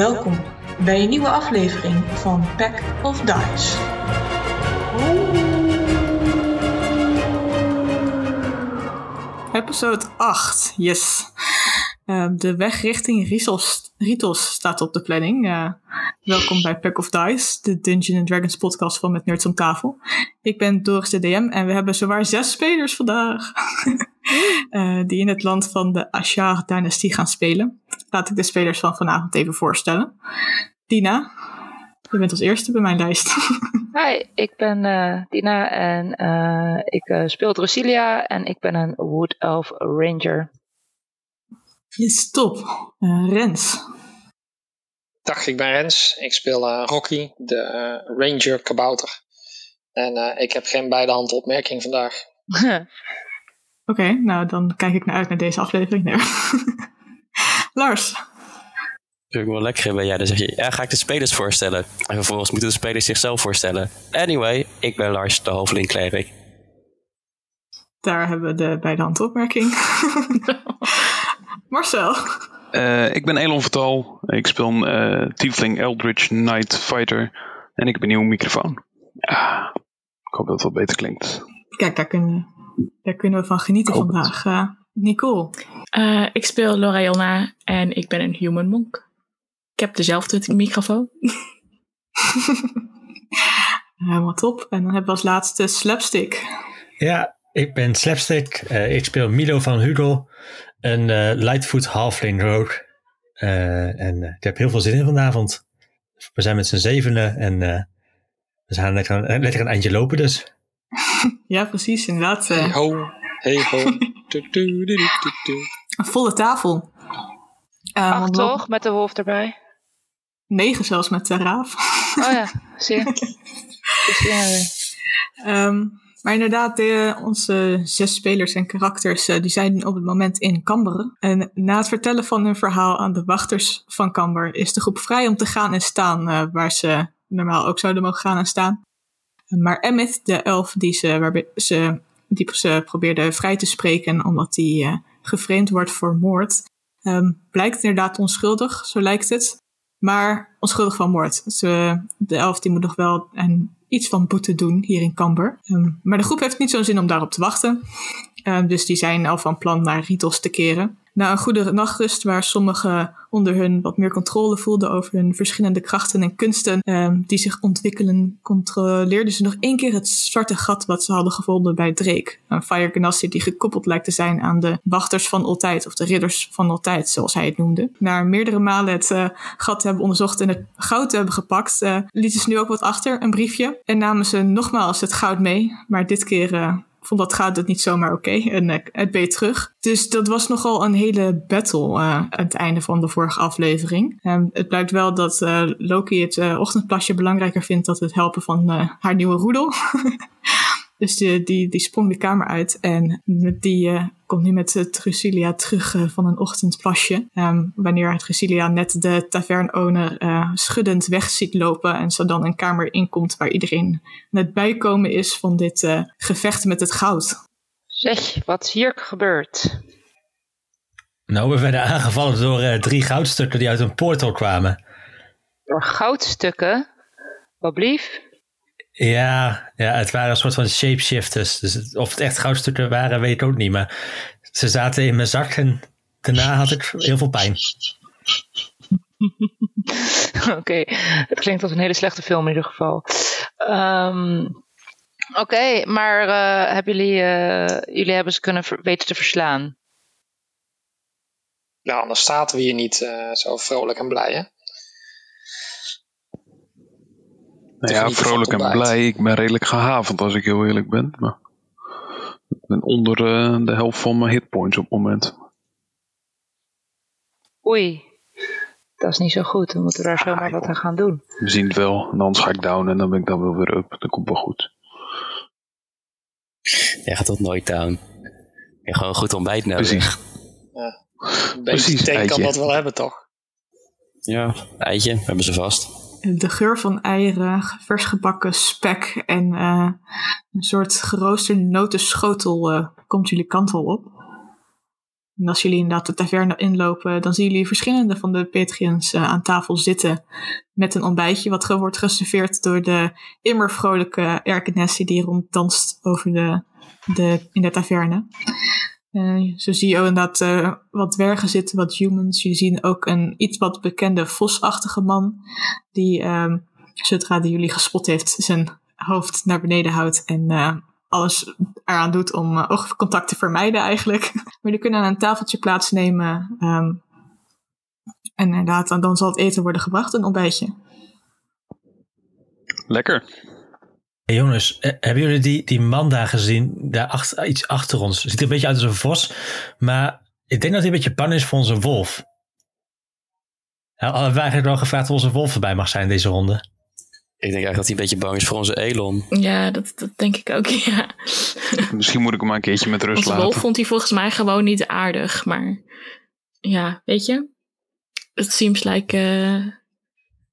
Welkom bij een nieuwe aflevering van Pack of Dice. Episode 8, yes. Uh, de weg richting Ritos, staat op de planning. Uh, welkom bij Pack of Dice, de Dungeon Dragons podcast van Met Nerds om tafel. Ik ben Doris de DM en we hebben zowaar zes spelers vandaag. uh, die in het land van de Ashar-dynastie gaan spelen. Laat ik de spelers van vanavond even voorstellen. Dina, je bent als eerste bij mijn lijst. Hi, ik ben uh, Dina en ik speel Drasilia en ik ben een Wood Elf Ranger. Yes, top. Rens. Dag, ik ben Rens. Ik speel Rocky, de Ranger Kabouter. En ik heb geen beide handen opmerking vandaag. Oké, okay, nou dan kijk ik naar uit naar deze aflevering. Nee. Lars. Vind ik wel lekker bij jij. Dan zeg je, ja, ga ik de spelers voorstellen. En vervolgens moeten de spelers zichzelf voorstellen. Anyway, ik ben Lars, de hoofdling Klerik. Daar hebben we de beide handopmerking. Marcel. Uh, ik ben Elon Vertal. Ik speel een uh, Tiefling Eldritch Knight Fighter. En ik heb een nieuwe microfoon. Ja, ik hoop dat het wel beter klinkt. Kijk, daar kunnen, daar kunnen we van genieten vandaag. Uh, Nicole. ik speel Lorayonna en ik ben een human monk. Ik heb dezelfde microfoon. Helemaal top. En dan hebben we als laatste Slapstick. Ja, ik ben Slapstick. Uh, ik speel Milo van Hugel, een uh, Lightfoot Halfling Rogue. Uh, en ik heb heel veel zin in vanavond. We zijn met z'n zevenen en we gaan lekker, lekker een eindje lopen dus. ja, precies, inderdaad. Hey ho, hey ho. een volle tafel. Acht toch, met de wolf erbij? Negen zelfs met de raaf. Oh ja, zeer. um, maar inderdaad, de, onze zes spelers en karakters uh, die zijn op het moment in Camber. En na het vertellen van hun verhaal aan de wachters van Camber is de groep vrij om te gaan en staan uh, waar ze normaal ook zouden mogen gaan en staan. Maar Emmett, de elf die ze, waar ze, die ze probeerde vrij te spreken omdat hij uh, geframed wordt voor moord, um, blijkt inderdaad onschuldig, zo lijkt het. Maar onschuldig van moord. De elf die moet nog wel een, iets van boete doen hier in Camber. Um, maar de groep heeft niet zo'n zin om daarop te wachten. Um, dus die zijn al van plan naar Ritos te keren. Na een goede nachtrust, waar sommigen onder hun wat meer controle voelden over hun verschillende krachten en kunsten um, die zich ontwikkelen, controleerden ze nog één keer het zwarte gat wat ze hadden gevonden bij Drake. Een Fire Ganassi die gekoppeld lijkt te zijn aan de wachters van altijd, of de ridders van altijd, zoals hij het noemde. Na meerdere malen het uh, gat te hebben onderzocht en het goud te hebben gepakt, uh, lieten ze nu ook wat achter, een briefje, en namen ze nogmaals het goud mee, maar dit keer uh, vond dat gaat het niet zomaar oké. En uh, het beet terug. Dus dat was nogal een hele battle uh, aan het einde van de vorige aflevering. Um, het blijkt wel dat uh, Loki het ochtendplasje belangrijker vindt dan het helpen van haar nieuwe roedel. dus die, die, die sprong de kamer uit en die komt nu met Trusilia terug van een ochtendplasje. Um, wanneer Trusilia net de tavernowner uh, schuddend weg ziet lopen en ze dan een kamer inkomt waar iedereen net bijkomen is van dit uh, gevecht met het goud. Zeg, wat is hier gebeurd? Nou, we werden aangevallen door uh, drie goudstukken die uit een portal kwamen. Door goudstukken? Wat blief? Ja, ja, het waren een soort van shapeshifters. Dus of het echt goudstukken waren, weet ik ook niet. Maar ze zaten in mijn zak en daarna had ik heel veel pijn. Oké, okay. het klinkt als een hele slechte film in ieder geval. Um, Oké, okay, maar uh, hebben jullie, uh, jullie hebben ze kunnen weten te verslaan? Nou, anders zaten we hier niet uh, zo vrolijk en blij, hè? Nou ja, vrolijk en blij. Ik ben redelijk gehavend als ik heel eerlijk ben. Maar ik ben onder uh, de helft van mijn hitpoints op het moment. Oei, dat is niet zo goed. We moeten daar zomaar ah, wat aan gaan doen. We zien het wel. En anders ga ik down en dan ben ik dan wel weer up. Dat komt wel goed. Jij gaat toch nooit down. Je gewoon goed ontbijt nodig. Precies. Ja, een Precies, kan dat wel hebben, toch? Ja, eitje. Hebben ze vast de geur van eieren, vers gebakken spek en uh, een soort geroosterde notenschotel uh, komt jullie kant al op. En als jullie inderdaad de taverne inlopen, dan zien jullie verschillende van de Patreons eh, aan tafel zitten met een ontbijtje, wat wordt geserveerd door de immer vrolijke Erkenessie die ronddanst over de, de, in de taverne. Eh, zo zie je ook inderdaad eh, wat dwergen zitten, wat humans. Je ziet ook een iets wat bekende vosachtige man, die ehm, zodra die jullie gespot heeft, zijn hoofd naar beneden houdt en eh, alles eraan doet om oogcontact te vermijden eigenlijk. maar jullie kunnen aan een tafeltje plaatsnemen. ehm, en inderdaad, dan zal het eten worden gebracht, een ontbijtje. Lekker. Hey jongens, eh, hebben jullie die, die man daar gezien? Daar achter, iets achter ons. Ziet er een beetje uit als een vos. Maar ik denk dat hij een beetje bang is voor onze wolf. Ja, hadden we eigenlijk wel gevraagd of onze wolf erbij mag zijn deze ronde? Ik denk eigenlijk dat hij een beetje bang is voor onze Elon. Ja, dat, dat denk ik ook, ja. Misschien moet ik hem maar een keertje met rust Onze laten. wolf vond hij volgens mij gewoon niet aardig. Maar ja, weet je. Het seems like eh,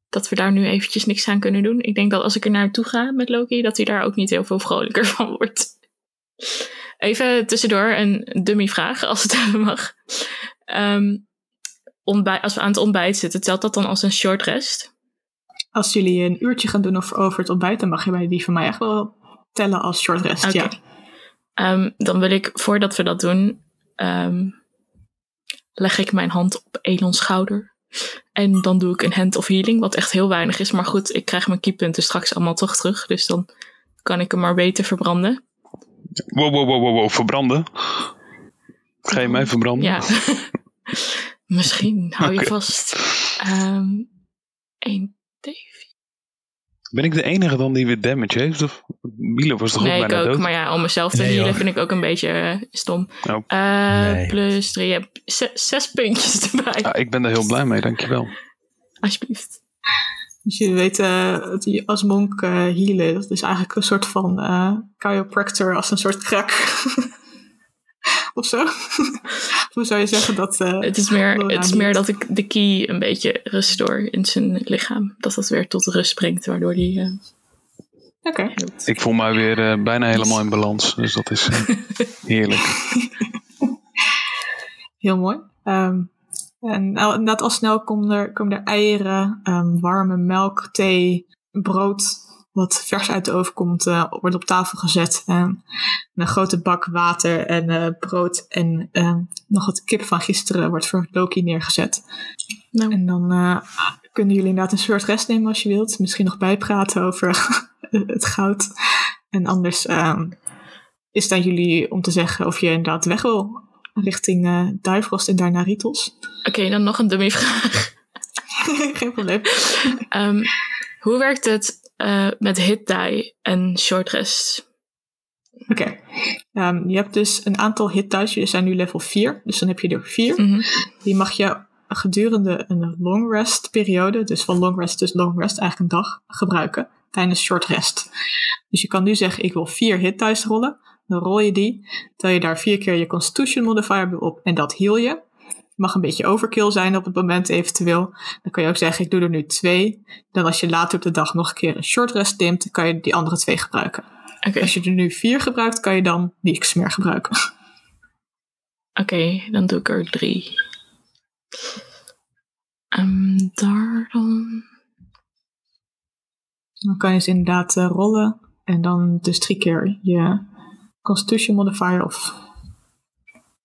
dat we daar nu eventjes niks aan kunnen doen. Ik denk dat als ik er naartoe ga met Loki, dat hij daar ook niet heel veel vrolijker van wordt. Even tussendoor een dummy vraag, als het even mag. Ehm, ontbij- als we aan het ontbijt zitten, telt dat dan als een short rest? Als jullie een uurtje gaan doen of over het ontbijt, dan mag je bij die van mij echt wel tellen als short rest. Ja. Ehm, dan wil ik, voordat we dat doen, ehm, leg ik mijn hand op Elons schouder. En dan doe ik een hand of healing, wat echt heel weinig is. Maar goed, ik krijg mijn keypunten straks allemaal toch terug. Dus dan kan ik hem maar beter verbranden. Wow, wow, wow, wow, wow, verbranden. Ga je mij verbranden? Ja. Misschien hou je vast. Ehm 1 Ben ik de enige dan die weer damage heeft? Of Milo was toch Nee, ook ik bijna ook. dood? Maar ja, om mezelf te Nee, healen vind ik ook een beetje eh, stom. Oh. Eh, Nee. Plus 3. Je hebt ze- zes puntjes erbij. Ja, ik ben er heel blij mee, dankjewel. Alsjeblieft. Dus jullie weten dat je als monk eh healen, dat is eigenlijk een soort van eh chiropractor als een soort crack. of zo. Hoe zou je zeggen dat... eh, Het is, meer, Laura het is meer dat ik de key een beetje restore in zijn lichaam. Dat dat weer tot rust brengt, waardoor die eh Oké. Ik voel mij weer eh, bijna helemaal in balans, dus dat is eh, heerlijk. Heel mooi. Ehm, en nou, inderdaad, al snel komen er, komen er eieren, ehm, warme melk, thee, brood, wat vers uit de oven komt, eh, wordt op tafel gezet. En een grote bak water en eh, brood en nog wat kip van gisteren wordt voor Loki neergezet. Nou, En dan eh, kunnen jullie inderdaad een soort rest nemen als je wilt. Misschien nog bijpraten over het goud. En anders ehm, is het aan jullie om te zeggen of je inderdaad weg wil richting eh Duivrost en daarna Ritos. Oké, dan nog een dummy vraag. Geen probleem. Ehm, hoe werkt het eh, met hit die en short rest? Oké. Ehm, je hebt dus een aantal hit dice. Jullie zijn nu level 4. Dus dan heb je er 4. Mhm. Die mag je gedurende een long rest periode, dus van long rest dus long rest, eigenlijk een dag, gebruiken tijdens short rest. Dus je kan nu zeggen, ik wil vier hit dice rollen. Dan rol je die, tel je daar vier keer je constitution modifier op en dat heal je. Mag een beetje overkill zijn op het moment eventueel. Dan kan je ook zeggen, ik doe er nu twee. Dan als je later op de dag nog een keer een short rest neemt, dan kan je die andere twee gebruiken. Als je er nu vier gebruikt, kan je dan niks meer gebruiken. Oké, dan doe ik er drie. Ehm, daar dan. Dan kan je ze inderdaad eh, rollen. En dan dus drie keer je Constitution modifier of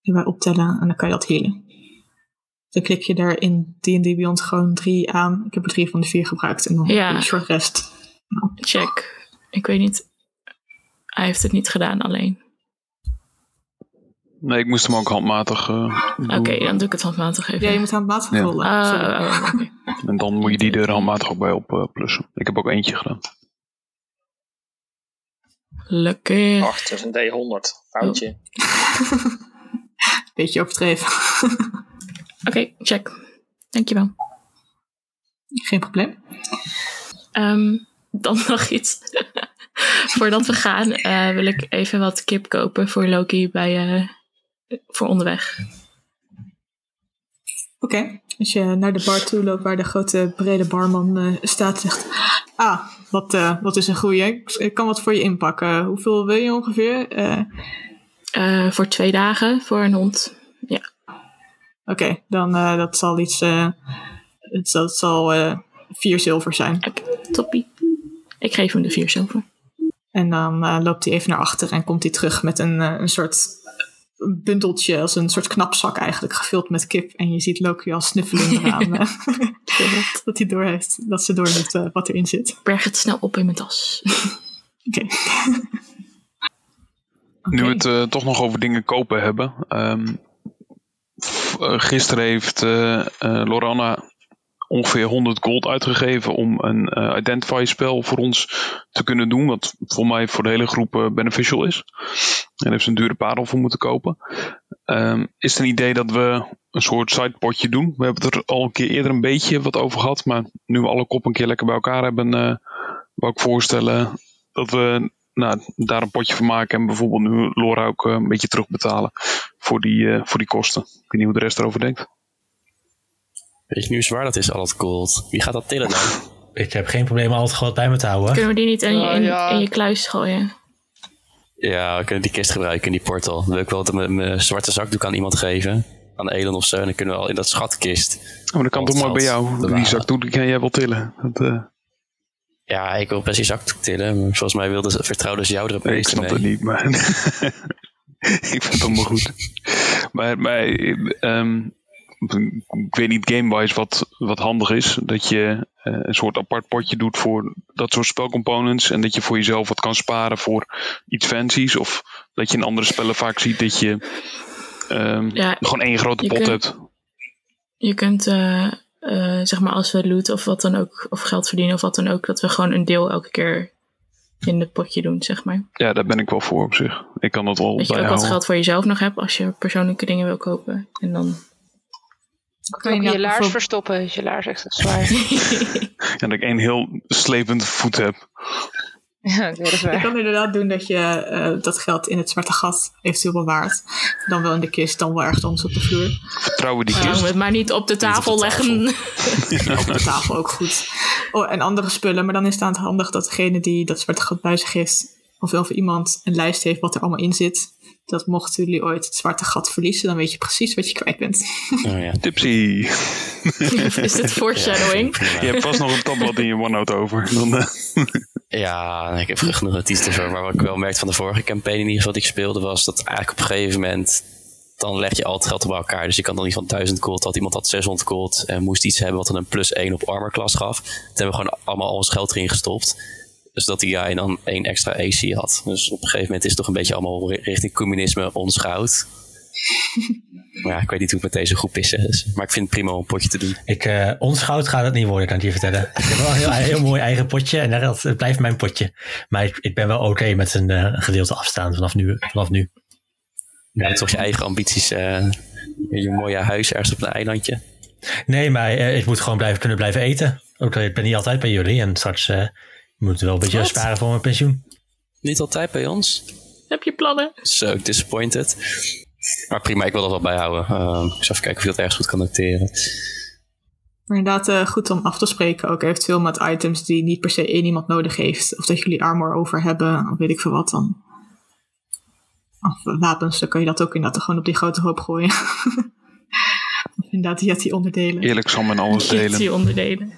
erbij optellen. En dan kan je dat healen. Dan klik je daar in D&D Beyond gewoon drie aan. Ik heb er drie van de vier gebruikt. En dan Ja. je short rest. Check. Ik weet niet. Hij heeft het niet gedaan alleen. Nee, ik moest hem ook handmatig eh, doen. Oké, dan doe ik het handmatig even. Ja, je moet handmatig Ja. rollen. Ah, Sorry. oh, oké. En dan moet je die er handmatig ook bij op plussen. Ik heb ook eentje gedaan. Lekker. Ach, het is een D100. Foutje. Beetje overdreven. Oké, check. Dankjewel. Geen probleem. Ehm, dan nog iets. Voordat we gaan, eh, wil ik even wat kip kopen voor Loki bij, eh, voor onderweg. Oké. Als je naar de bar toe loopt waar de grote brede barman eh, staat, zegt... Ah, wat, wat is een goeie. Ik- kan wat voor je inpakken. Hoeveel wil je ongeveer? Voor twee dagen voor een hond. Ja. Oké, dan uh, dat zal iets. Uh, het, dat zal uh, vier zilver zijn. Oké, toppie. Ik geef hem de vier zilver. En dan loopt hij even naar achter en komt hij terug met een, een soort bundeltje, als een soort knapzak eigenlijk, gevuld met kip. En je ziet Loki al snuffelen eraan. dat, dat hij door heeft, dat ze door heeft wat erin zit. Berg het snel op in mijn tas. Oké. Nu we het uh, toch nog over dingen kopen hebben. Um, gisteren heeft uh, uh, Lorana ongeveer 100 gold uitgegeven om een Identify spel voor ons te kunnen doen. Wat voor mij voor de hele groep beneficial is. En heeft ze een dure parel voor moeten kopen. Um, is het een idee dat we een soort sidepotje doen? We hebben het er al een keer eerder een beetje wat over gehad. Maar nu we alle kop een keer lekker bij elkaar hebben, wou ik voorstellen dat we nou, daar een potje van maken en bijvoorbeeld nu Laura ook uh, een beetje terugbetalen voor die, uh, voor die kosten. Ik weet niet hoe de rest erover denkt. Weet je nu zwaar dat is, al het gold? Wie gaat dat tillen dan? Ik heb geen probleem al het goud bij me te houden. Kunnen we die niet in, je, in, in je kluis gooien? Ja, we kunnen die kist gebruiken in die portal. Dan wil ik wel dat mijn zwarte zakdoek aan iemand geven. Aan Elon of zo. En dan kunnen we al in dat schatkist. Oh, maar dat kan toch maar bij jou. Die zakdoek kan jij wel tillen. Dat, uh... Ja, ik wil precies zakdoek tillen. Maar volgens mij wilde, vertrouwden ze jou er nee, Ik snap het niet, maar... ik vind het allemaal goed. Maar, maar um, ik weet niet gamewise wat, wat handig is. Dat je uh, een soort apart potje doet voor dat soort spelcomponents. En dat je voor jezelf wat kan sparen voor iets fancies. Of dat je in andere spellen vaak ziet dat je um, ja, gewoon één grote pot kunt, hebt. Je kunt, uh, uh, zeg maar, als we loot of wat dan ook, of geld verdienen of wat dan ook, dat we gewoon een deel elke keer in het potje doen, zeg maar. Ja, daar ben ik wel voor op zich. Ik kan dat wel Dat je ook wat geld voor jezelf nog hebt als je persoonlijke dingen wil kopen. En dan kan je je, je laars verstoppen, is je laars extra zwaar. ja, dat ik één heel slepend voet heb. Ja, okay, dat is waar. Je kan inderdaad doen dat je uh, dat geld in het zwarte gat eventueel bewaart. Dan wel in de kist, dan wel ergens anders op de vloer. Vertrouwen die uh, kist. het maar niet op de tafel, op de leggen. ja, op de tafel ook goed. Oh, en andere spullen, maar dan is het aan het handig dat degene die dat zwarte gat bij zich heeft, of wel voor iemand een lijst heeft wat er allemaal in zit. Dat mochten jullie ooit het zwarte gat verliezen, dan weet je precies wat je kwijt bent. Oh, ja. Tipsy. is dit foreshadowing? je hebt vast nog een tabblad in je OneNote over. Dan, uh... Ja, ik heb genoeg notities over. Maar wat ik wel merkte van de vorige campaign in ieder geval die ik speelde, was dat eigenlijk op een gegeven moment dan leg je al het geld bij elkaar. Dus je kan dan niet van 1000 gold, had iemand had 600 gold en moest iets hebben wat dan een plus 1 op armor class gaf. Toen hebben we gewoon allemaal al ons geld erin gestopt. Dus dat die guy dan één extra AC had. Dus op een gegeven moment is het toch een beetje allemaal richting communisme ons goud. Maar ja, ik weet niet hoe het met deze groep is. Dus, maar ik vind het prima om een potje te doen. Ik, uh, ons goud gaat het niet worden, kan ik je vertellen. Ik heb wel een heel, heel mooi eigen potje en dat het blijft mijn potje. Maar ik, ik ben wel oké okay met een uh, gedeelte afstaan vanaf nu. Vanaf nu. Ja, ja toch je eigen ambities. Uh, je mooie huis ergens op een eilandje. Nee, maar ik moet gewoon blijven, kunnen blijven eten. Ook ik ben niet altijd bij jullie en straks we moeten wel een beetje Wat? sparen voor mijn pensioen. Niet altijd bij ons. Heb je plannen? So disappointed. Maar prima, ik wil dat wel bijhouden. Uh, ik zal even kijken of je dat ergens goed kan noteren. Maar inderdaad, uh, goed om af te spreken ook eventueel met items die niet per se één iemand nodig heeft. Of dat jullie armor over hebben, of weet ik veel wat dan. Of wapens, dan kan je dat ook inderdaad gewoon op die grote hoop gooien. of inderdaad, die die onderdelen. Eerlijk zal men alles delen. Die onderdelen.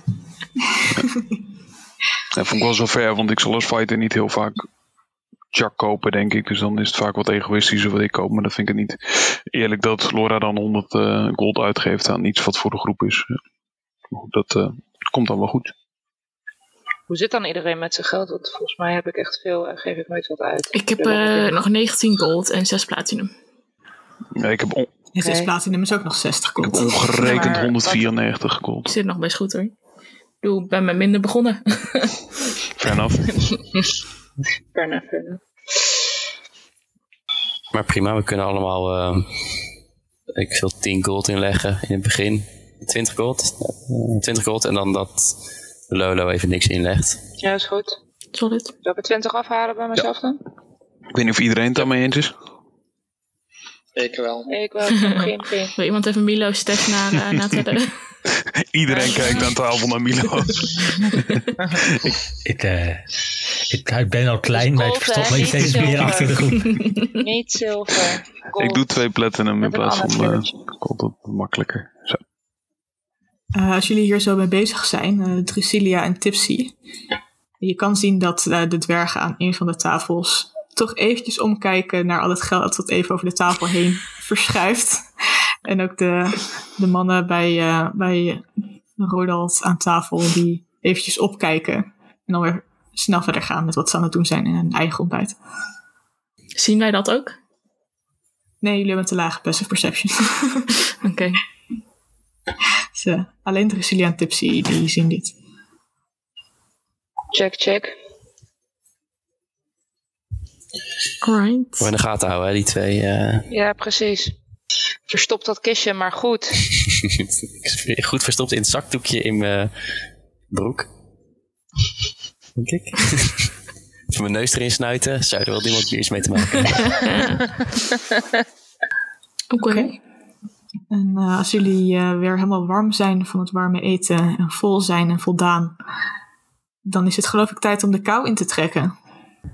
Dat vond ik wel zo ver, want ik zal als fighter niet heel vaak Jack kopen, denk ik. Dus dan is het vaak wat egoïstischer wat ik koop. Maar dat vind ik niet eerlijk dat Laura dan 100 uh, gold uitgeeft aan iets wat voor de groep is. Dat uh, komt dan wel goed. Hoe zit dan iedereen met zijn geld? Want volgens mij heb ik echt veel en geef ik nooit wat uit. Ik heb uh, nog 19 gold en 6 platinum. Ja, ik heb on- En 6 platinum is ook nog 60 ik heb gold. ongerekend Maar 194 Ik gold. zit nog best goed hoor. Ik ben met minder begonnen. Fair enough. Fair enough, fair enough. Maar prima, we kunnen allemaal. Uh, ik wil 10 gold inleggen in het begin. 20 gold. Uh, 20 gold en dan dat Lolo even niks inlegt. Ja, is goed. Solid. Zal ik er 20 afhalen bij mezelf dan? Ik weet niet of iedereen het daarmee eens is. Ik wel. Ik wel. Geen, geen. Wil iemand even Milo's test na, uh, natellen? Iedereen kijkt aan tafel naar Milo. Ik, eh, ik Ik, ik ben al klein, maar ik verstop me steeds meer zilver. achter de groep. Niet zilver. Gold. Ik doe twee platinum in plaats van uh, kleurtje. gold. Dat makkelijker. Zo. Eh, als jullie hier zo mee bezig zijn, eh Drusilia en Tipsy, je kan zien dat eh, de dwergen aan een van de tafels toch eventjes omkijken naar al het geld dat even over de tafel heen verschuift. En ook de, de mannen bij, eh bij Rodald aan tafel die eventjes opkijken en dan weer snel verder gaan met wat ze aan het doen zijn in hun eigen ontbijt. Zien wij dat ook? Nee, jullie hebben te lage passive perception. Oké. alleen Drusilia en Tipsy die zien dit. Check, check. Alright. Voor in de gaten houden, hè, die twee. eh. Ja, precies. Verstop dat kistje maar goed. Goed verstopt in het zakdoekje in mijn broek. Denk ik. Even mijn neus erin snuiten. Zou er wel iemand iets mee te maken hebben? Oké. En eh, als jullie eh, weer helemaal warm zijn van het warme eten en vol zijn en voldaan, dan is het geloof ik tijd om de kou in te trekken.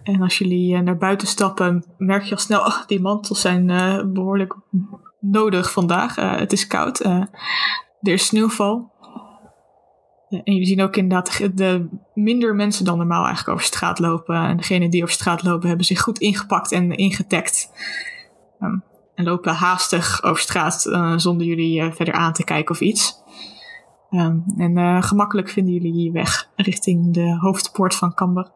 En als jullie eh, naar buiten stappen, merk je al snel, oh, die mantels zijn eh, behoorlijk nodig vandaag. Eh, het is koud. eh, er is sneeuwval. En jullie zien ook inderdaad de, de minder mensen dan normaal eigenlijk over straat lopen. En degenen die over straat lopen hebben zich goed ingepakt en ingetekt. Ehm, en lopen haastig over straat eh, zonder jullie eh, verder aan te kijken of iets. Ehm, en eh, gemakkelijk vinden jullie je weg richting de hoofdpoort van Camber.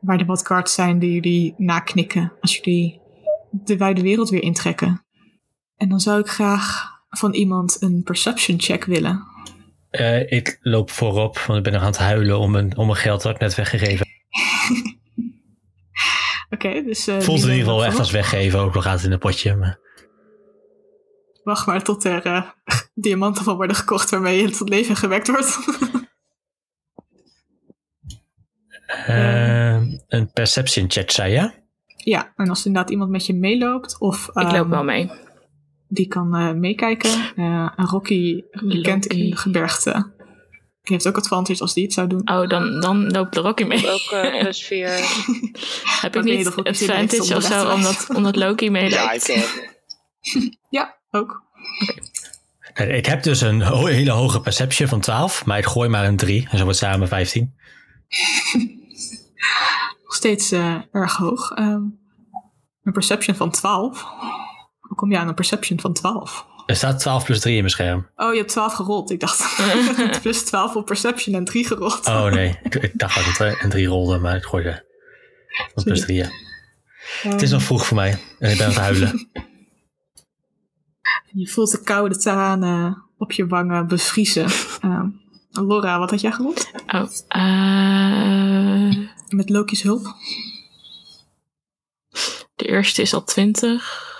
Waar de wat guards zijn die jullie naknikken als jullie de wijde wereld weer intrekken. En dan zou ik graag van iemand een perception check willen. Eh, ik loop voorop, want ik ben nog aan het huilen om mijn, om mijn geld dat ik net weggegeven Oké, dus... eh, Voelt in ieder geval echt als weggeven, ook al gaat het in een potje. Maar Wacht maar tot er eh, diamanten van worden gekocht waarmee je tot leven gewekt wordt. Een perception check, zei je? ja, en als inderdaad iemand met je meeloopt of... Ik loop ehm, wel mee. Die kan eh, meekijken. Eh en Rocky, bekend in Loki. de gebergte. Die heeft ook advantage als die het zou doen. Oh, dan, dan loopt er ook in mee. Ook eh, plus 4. Heb ik niet Rocky advantage om of de zo, omdat, omdat Loki Ja, ik, eh, Ja, ook. Eh, Ik heb dus een ho- hele hoge perception van 12, maar ik gooi maar een 3. En zo wordt samen 15. Nog steeds eh, erg hoog. Ehm, een perception van 12. Hoe kom je aan een perception van 12? Er staat 12 plus 3 in mijn scherm. Oh, je hebt 12 gerold. Ik dacht plus 12 op perception en 3 gerold. Oh nee, ik, ik dacht dat het een 3 rolde, maar ik gooide plus 3. Ja. Het is nog vroeg voor mij en ik ben aan het huilen. Je voelt de koude tranen op je wangen bevriezen. Ehm, Laura, wat had jij gerold? Oh, eh, Met Loki's hulp? de eerste is al 20.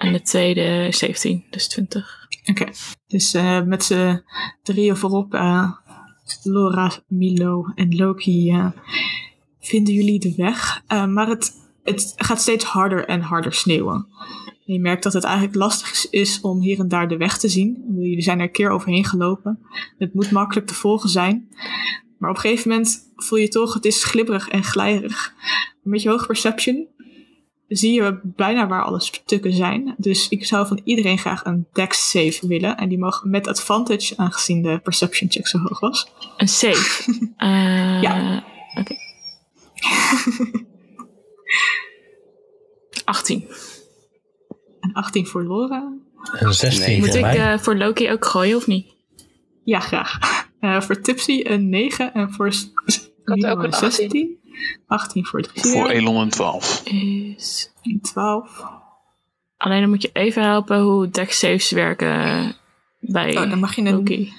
En de tweede 17, dus 20. Oké, dus eh, met z'n drieën voorop, eh, Laura, Milo en Loki, eh, vinden jullie de weg. Maar het, het gaat steeds harder en harder sneeuwen. En je merkt dat het eigenlijk lastig is om hier en daar de weg te zien. Jullie zijn er een keer overheen gelopen. Het moet makkelijk te volgen zijn. Maar op een gegeven moment voel je toch, het is glibberig en glijderig. Met je hoge perception zie je bijna waar alle stukken zijn. Dus ik zou van iedereen graag een dex save willen. En die mag met advantage, aangezien de perception check zo hoog was. Een save. Eh, Ja. Oké. 18. En 18 voor Laura. Een 16 Nee, Moet voor ik eh, voor Loki ook gooien of niet? Ja, graag. Eh, voor Tipsy een 9 en voor had Milo ook een 18. 16. 18 voor Voor Drieën. Elon een 12. Is... En 12. Alleen dan moet je even helpen hoe deck saves werken bij Oh, dan mag je een Loki.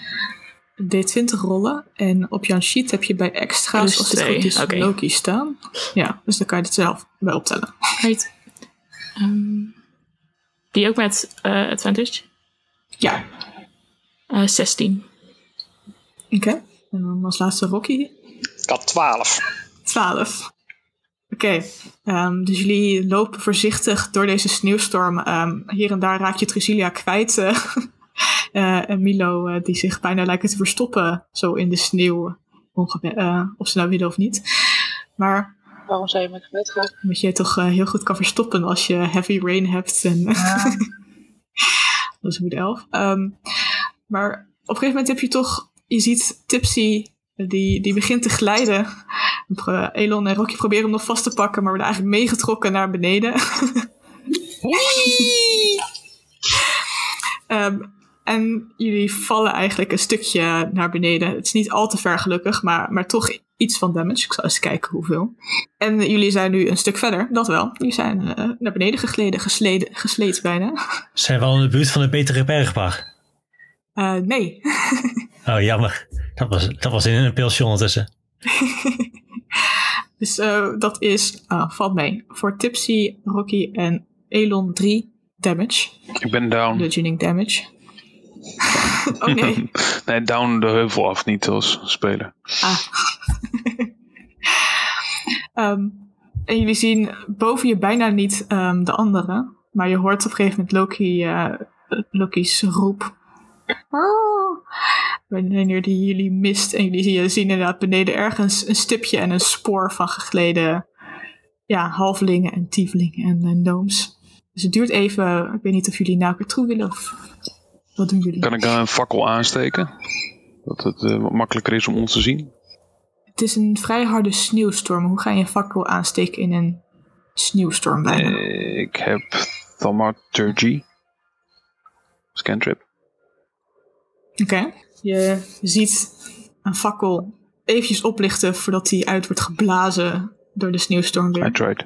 D20 rollen. En op jouw sheet heb je bij extra's, als het goed is. Loki staan. Ja, dus dan kan je het zelf bij optellen. Right. Ehm, die ook met eh, advantage? Ja, Eh 16. oké. En dan als laatste Rocky. ik had 12. 12. Oké, ehm, dus jullie lopen voorzichtig door deze sneeuwstorm. Ehm, hier en daar raak je Trusilia kwijt. eh. Eh, en Milo, eh, die zich bijna lijkt te verstoppen zo in de sneeuw, of ze nou willen of niet. Maar Waarom zou je met gebed gaan? omdat je toch heel goed kan verstoppen als je heavy rain hebt. En dat is goed elf. Ehm, maar op een gegeven moment heb je toch, je ziet Tipsy, die, die begint te glijden. Pro- Elon en Rocky proberen hem nog vast te pakken, maar worden eigenlijk meegetrokken naar beneden. Ehm, en jullie vallen eigenlijk een stukje naar beneden. Het is niet al te ver gelukkig, maar, maar toch iets van damage. Ik zal eens kijken hoeveel. En jullie zijn nu een stuk verder, dat wel. Jullie zijn eh, naar beneden gegleden, gesleden, gesleed bijna. Zijn we al in de buurt van de betere bergbar? Eh, nee. Oh, jammer. Dat was, dat was in een pilsje ondertussen. Dus eh, dat is, ah, valt mee. Voor Tipsy, Rocky en Elon 3 damage. Ik ben down. Bludgeoning damage. oh nee. Nee, down de heuvel af, niet als speler. Ah. Ehm, en jullie zien boven je bijna niet ehm, de anderen. Maar je hoort op een gegeven moment Loki, eh, Loki's roep. Wanneer die jullie mist. En jullie zien- inderdaad beneden ergens een stipje en een spoor van gegleden ja, halvelingen en tievelingen en, en gnomes. Dus het duurt even. Ik weet niet of jullie naar elkaar toe willen of wat doen jullie? Kan ik dan een fakkel aansteken? Dat het eh, wat makkelijker is om ons te zien. Het is een vrij harde sneeuwstorm. Hoe ga je een fakkel aansteken in een sneeuwstorm bijna? Eh, ik heb Thaumaturgy. Scantrip. Oké. Je ziet een fakkel eventjes oplichten voordat die uit wordt geblazen door de sneeuwstorm I weer. tried.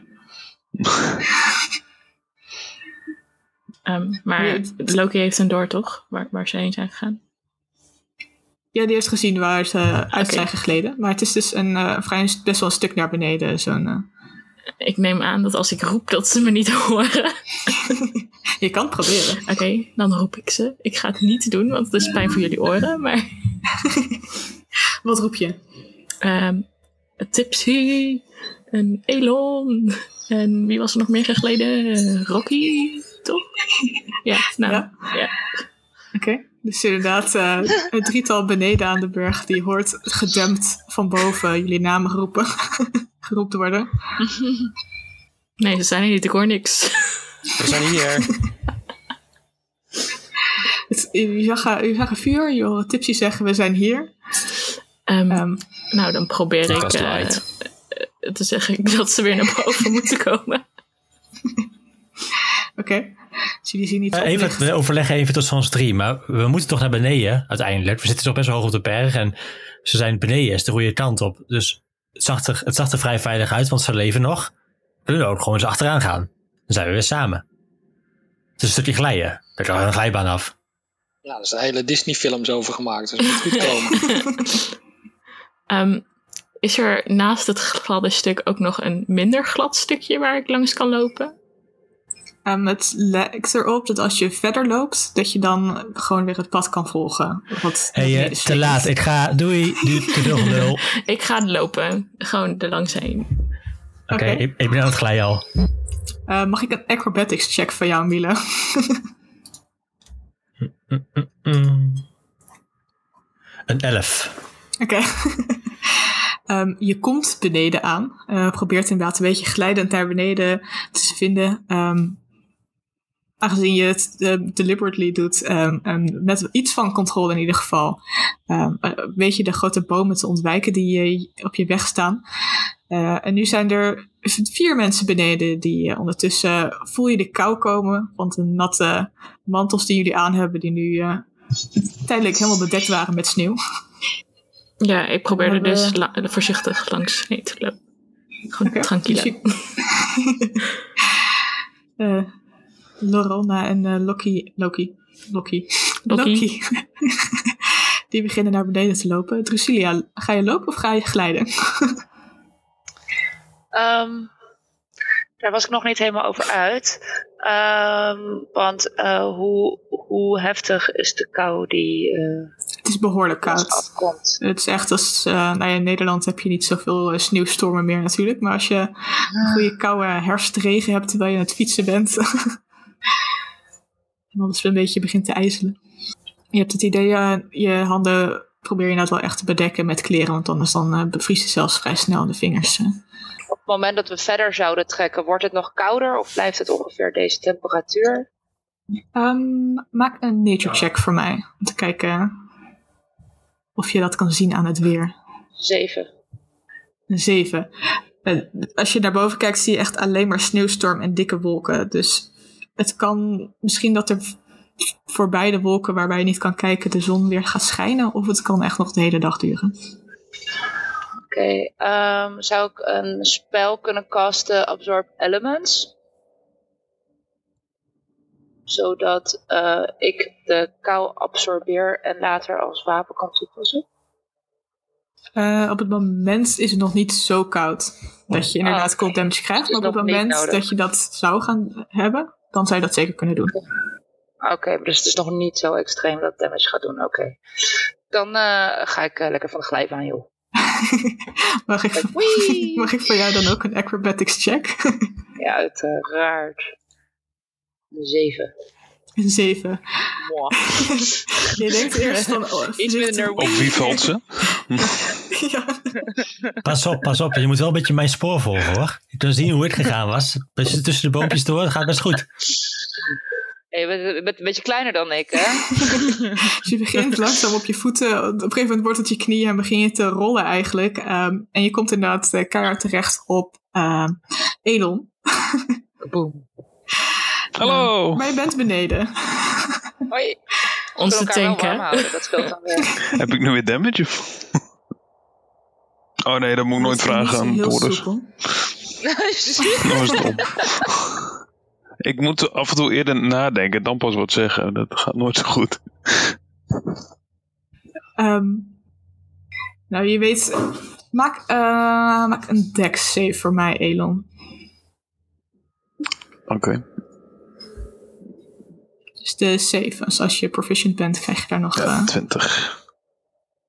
Ehm, maar Loki heeft een door, toch? Waar, waar ze heen zijn gegaan. Ja, die heeft gezien waar ze uit zijn gegleden. Maar het is dus een eh, vrij best wel een stuk naar beneden. Zo'n, eh, Ik neem aan dat als ik roep dat ze me niet horen. je kan het proberen. Oké, dan roep ik ze. Ik ga het niet doen, want het is pijn voor jullie oren. Maar Wat roep je? ehm Tipsy en Elon en wie was er nog meer gegleden? Eh, Rocky, toch? Ja, nou, Ja. ja. Oké. Dus inderdaad, eh, een drietal beneden aan de berg. Die hoort gedempt van boven jullie namen geroepen. geroepen worden. Nee, ze zijn er niet, ik hoor niks. We zijn hier. Het, je, zag, je zag een vuur. Je hoorde Tipsy zeggen, we zijn hier. Ehm, Ehm, nou, dan probeer ik eh, eh, te zeggen dat ze weer naar boven moeten komen. Oké. Dus jullie zien niet Eh, even, we overleggen even tot ons drie, maar we moeten toch naar beneden uiteindelijk. We zitten toch best wel hoog op de berg en ze zijn beneden, is de goede kant op. Dus het zag er, het zag er vrij veilig uit, want ze leven nog. We kunnen ook gewoon eens achteraan gaan. Dan zijn we weer samen. Het is een stukje glijden. Daar kan een glijbaan af. Ja, er zijn hele Disney-films over gemaakt, dus het moet goed komen. Ehm, is er naast het gladde stuk ook nog een minder glad stukje waar ik langs kan lopen? Ehm, het lijkt erop dat als je verder loopt, dat je dan gewoon weer het pad kan volgen. Wat hey, te steekt. laat. Ik ga, doei, doei, te. Ik ga lopen, gewoon er langs heen. Oké, ik, ik ben aan het glijden al. Eh, mag ik een acrobatics check van jou, Miele? Mm. Een elf. Oké. Ehm, je komt beneden aan. Eh, probeert inderdaad een beetje glijdend naar beneden te vinden. Ehm, aangezien je het eh, deliberately doet, ehm, en met iets van controle in ieder geval, ehm, eh, weet je de grote bomen te ontwijken die eh, op je weg staan. Eh, en nu zijn er vier mensen beneden die ondertussen voel je de kou komen, want de natte mantels die jullie aan hebben, die nu tijdelijk helemaal bedekt waren met sneeuw. Ja, ik probeer er Maar, dus la- voorzichtig langs heen te lopen. Gewoon Oké, tranquille. dus je- Lorona en eh, Loki, Loki, Loki, Loki. Die beginnen naar beneden te lopen. Drusilia, ga je lopen of ga je glijden? Ehm, daar was ik nog niet helemaal over uit. Ehm, want eh, hoe, hoe heftig is de kou die eh Het is behoorlijk koud. afkomt? Het is echt als, eh, nou ja, in Nederland heb je niet zoveel sneeuwstormen meer natuurlijk. Maar als je een goede koude herfstregen hebt terwijl je aan het fietsen bent. en alles een beetje begint te ijzelen. Je hebt het idee, eh, je handen probeer je nou wel echt te bedekken met kleren, want anders dan uh, bevriest je zelfs vrij snel de vingers. Uh. Op het moment dat we verder zouden trekken, wordt het nog kouder of blijft het ongeveer deze temperatuur? Um, maak een nature check voor mij, om te kijken of je dat kan zien aan het weer. Zeven. Een zeven. Als je naar boven kijkt, zie je echt alleen maar sneeuwstorm en dikke wolken. Dus het kan misschien dat er voor beide wolken waarbij je niet kan kijken de zon weer gaat schijnen. Of het kan echt nog de hele dag duren. Oké, okay, um, zou ik een spel kunnen casten Absorb Elements? Zodat uh, ik de kou absorbeer en later als wapen kan toepassen? Uh, op het moment is het nog niet zo koud dat je inderdaad oh, okay. cold damage krijgt. Dus maar op het moment dat je dat zou gaan hebben, dan zou je dat zeker kunnen doen. Oké, okay, dus het is nog niet zo extreem dat damage gaat doen. Oké. Okay. Dan uh, ga ik uh, lekker van de glijbaan, joh. mag, ik, mag ik voor jou dan ook een acrobatics check? ja, uiteraard. Een 7. Een 7. je denkt eerst van... Oh, Op wie valt ze? ja. Pas op, pas op. Je moet wel een beetje mijn spoor volgen hoor. Je kan zien hoe het gegaan was. Tussen de boompjes door, dat gaat best goed. Je bent, bent, een beetje kleiner dan ik, hè? dus je begint langzaam op je voeten. Op een gegeven moment wordt het je knieën en begin je te rollen eigenlijk. Um, en je komt inderdaad uh, keihard terecht op uh, Elon. Boom. Hallo! Maar je bent beneden. Hoi. Onze tank, hè? Dat speelt dan weer. Heb ik nu weer damage? Oh nee, dat moet ik nooit vragen aan Doris. Dat dom. Ik moet af en toe eerder nadenken, dan pas wat zeggen. Dat gaat nooit zo goed. Um, nou, je weet. Maak, uh, maak een dex save voor mij, Elon. Oké. Okay. Dus de. Dus als je proficient bent, krijg je daar nog. Ja, 20.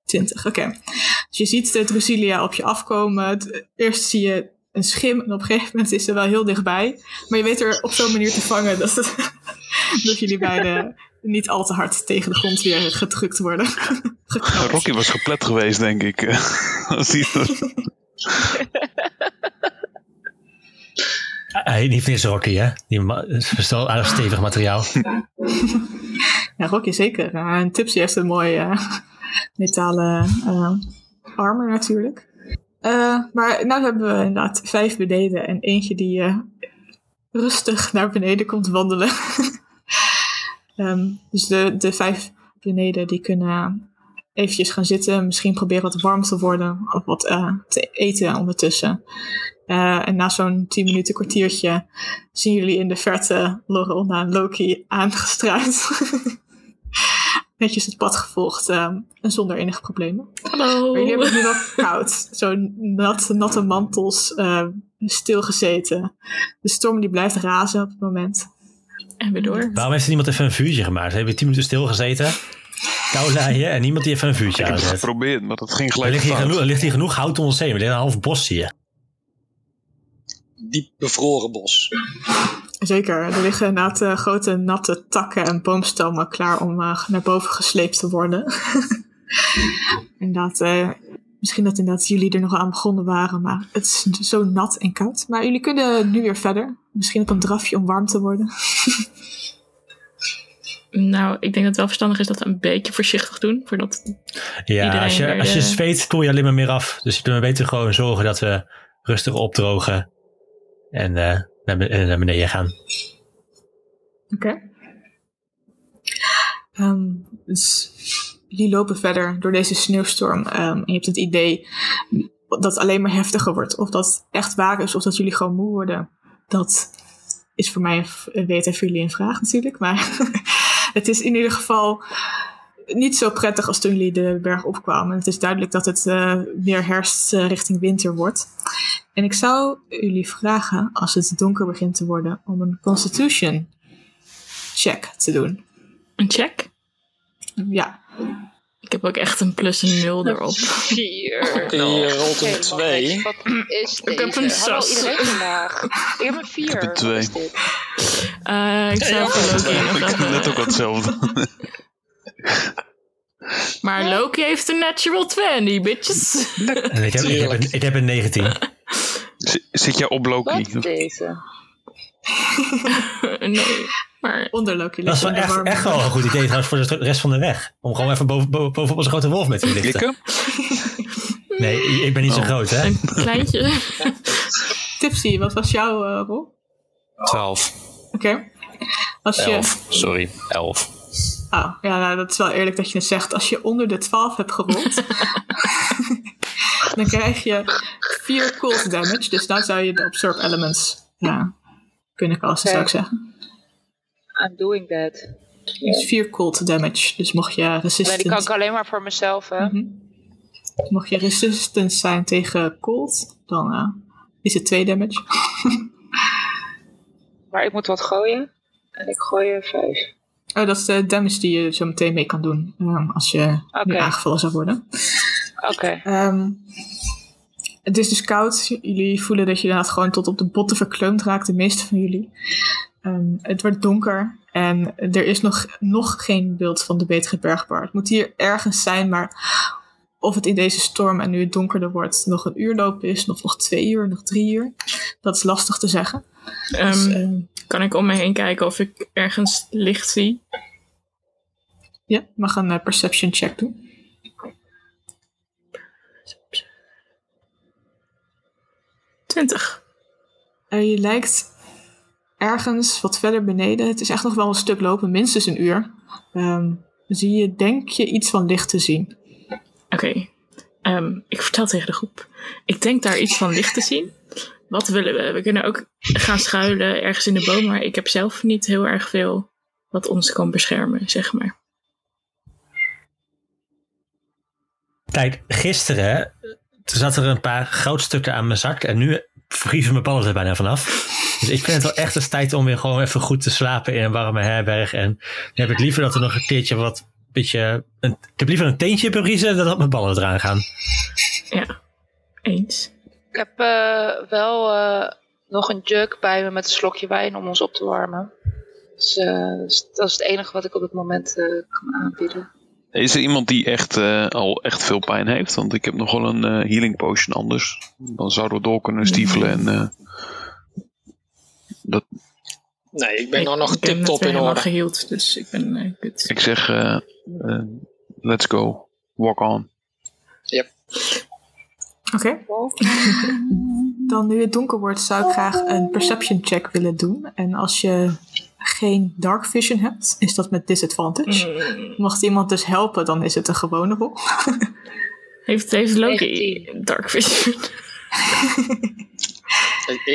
20, oké. Okay. Dus je ziet de Drusilia op je afkomen. Eerst zie je een schim. En op een gegeven moment is ze wel heel dichtbij. Maar je weet er op zo'n manier te vangen dat, het, dat jullie beiden niet al te hard tegen de grond weer gedrukt worden. Rocky was geplet geweest, denk ik. Als hij Hij niet is Rocky, hè? Die is wel aardig stevig materiaal. ja, Rocky zeker. En Tipsy heeft een mooie uh, metalen uh, armor natuurlijk. Uh, maar nu hebben we inderdaad vijf beneden en eentje die uh, rustig naar beneden komt wandelen. um, dus de, de vijf beneden die kunnen eventjes gaan zitten, misschien proberen wat warm te worden of wat uh, te eten ondertussen. En na zo'n tien minuten kwartiertje zien jullie in de verte Lorona en Loki aangestruid. netjes het pad gevolgd um, en zonder enige problemen. Hallo. Maar jullie hebben het nu wel koud. Zo nat, natte mantels, uh, stilgezeten. De storm die blijft razen op het moment. En weer door. Waarom heeft er niemand even een vuurtje gemaakt? Ze hebben tien minuten stilgezeten. Kou laaien en niemand die even een vuurtje Ik heb het geprobeerd, maar dat ging gelijk Er ligt, hier genoeg, er ligt hier genoeg hout om ons heen. We liggen een half bos hier. Diep bevroren bos. Zeker, er liggen inderdaad uh, grote natte takken en boomstammen klaar om uh, naar boven gesleept te worden. inderdaad, uh, misschien dat inderdaad jullie er nog aan begonnen waren, maar het is zo nat en koud. Maar jullie kunnen nu weer verder. Misschien op een drafje om warm te worden. nou, ik denk dat het wel verstandig is dat we een beetje voorzichtig doen. Voordat Ja, als je, als je de- zweet koel je alleen maar meer af. Dus je kunt beter gewoon zorgen dat we rustig opdrogen. En eh, naar, be- naar beneden gaan. Oké. Ehm, dus jullie lopen verder door deze sneeuwstorm. ehm, en je hebt het idee dat het alleen maar heftiger wordt. Of dat echt waar is, of dat jullie gewoon moe worden. Dat is voor mij, weet voor jullie een vraag natuurlijk. Maar het is in ieder geval niet zo prettig als toen jullie de berg opkwamen. Het is duidelijk dat het eh, meer herfst eh, richting winter wordt. En ik zou jullie vragen, als het donker begint te worden, om een constitution check te doen. Een check. Ja, Ik heb ook echt een plus een nul erop. Vier. Die rolt een twee. Wat is Ik heb een Hallo zes. iedereen vandaag. Ik heb een vier. heb een twee. Eh, ik zou voor Loki nog Ik net ook hetzelfde. Maar Loki heeft een natural 20, bitches. En ik, heb, ik, heb een, ik heb een 19. Z- Zit jij op Loki? Wat deze? nee, maar Onder Loki Dat is wel echt, echt wel een goed idee trouwens voor de rest van de weg. Om gewoon even boven, boven, bovenop onze grote wolf met te lichten. Klikken? Nee, ik ben niet zo Oh. groot hè. een kleintje. Tipsy, wat was jouw eh, rol? 12. Oké. Als je... 11. Sorry, 11. Oh, ja, nou, dat is wel eerlijk dat je het zegt. Als je onder de 12 hebt gerold, dan krijg je 4 cold damage. Dus dan zou je de Absorb Elements ja, kunnen casten, zou ik zeggen. I'm doing that. Dus 4 cold damage. Dus mocht je Nee, die kan ik alleen maar voor mezelf, hè. Mhm. mocht je resistant zijn tegen cold, dan eh, is het 2 damage. Maar ik moet wat gooien. En ik gooi er vijf. Oh, dat is de damage die je zo meteen mee kan doen. eh, als je nu Oké. aangevallen zou worden. Oké. Ehm, het is dus koud. Jullie voelen dat je inderdaad gewoon tot op de botten verkleumd raakt, de meeste van jullie. Ehm, het wordt donker en er is nog, nog geen beeld van de betere bergbar. Het moet hier ergens zijn, maar of het in deze storm en nu het donkerder wordt nog een uur lopen is, of nog twee uur, nog drie uur, dat is lastig te zeggen. Ehm, Dus, ehm, kan ik om me heen kijken of ik ergens licht zie? ja, mag een eh, perception check doen. Twintig. Eh, je lijkt ergens wat verder beneden. Het is echt nog wel een stuk lopen, minstens een uur. Ehm, zie je, denk je, iets van licht te zien. Oké. Ehm, ik vertel tegen de groep. Ik denk daar iets van licht te zien. Wat willen we? We kunnen ook gaan schuilen ergens in de boom, maar ik heb zelf niet heel erg veel wat ons kan beschermen, zeg maar. Kijk, gisteren toen zat er een paar goudstukken aan mijn zak en nu vriezen mijn ballen er bijna vanaf. Dus ik vind het wel echt eens tijd om weer gewoon even goed te slapen in een warme herberg. En dan heb ik liever dat er nog een keertje wat beetje... Een, ik heb liever een teentje bevriezen dan dat mijn ballen eraan gaan. Ja, eens. Ik heb eh, wel eh, nog een jug bij me met een slokje wijn om ons op te warmen. Dus eh, dus dat is het enige wat ik op het moment eh, kan aanbieden. Is er iemand die echt, eh, al echt veel pijn heeft? Want ik heb nog wel een healing potion anders. Dan zouden we door kunnen stiefelen. En, eh, dat, Nee, ik ben ik, nog ik ben tip-top in orde. geheeld, dus ik ben eh, ik zeg, let's go. Walk on. Oké. Dan nu het donker wordt, zou ik graag een perception check willen doen. En als je geen dark vision hebt, is dat met disadvantage. Mm. Mocht iemand dus helpen, dan is het een gewone rol. Heeft, heeft Loki 19. Dark Vision?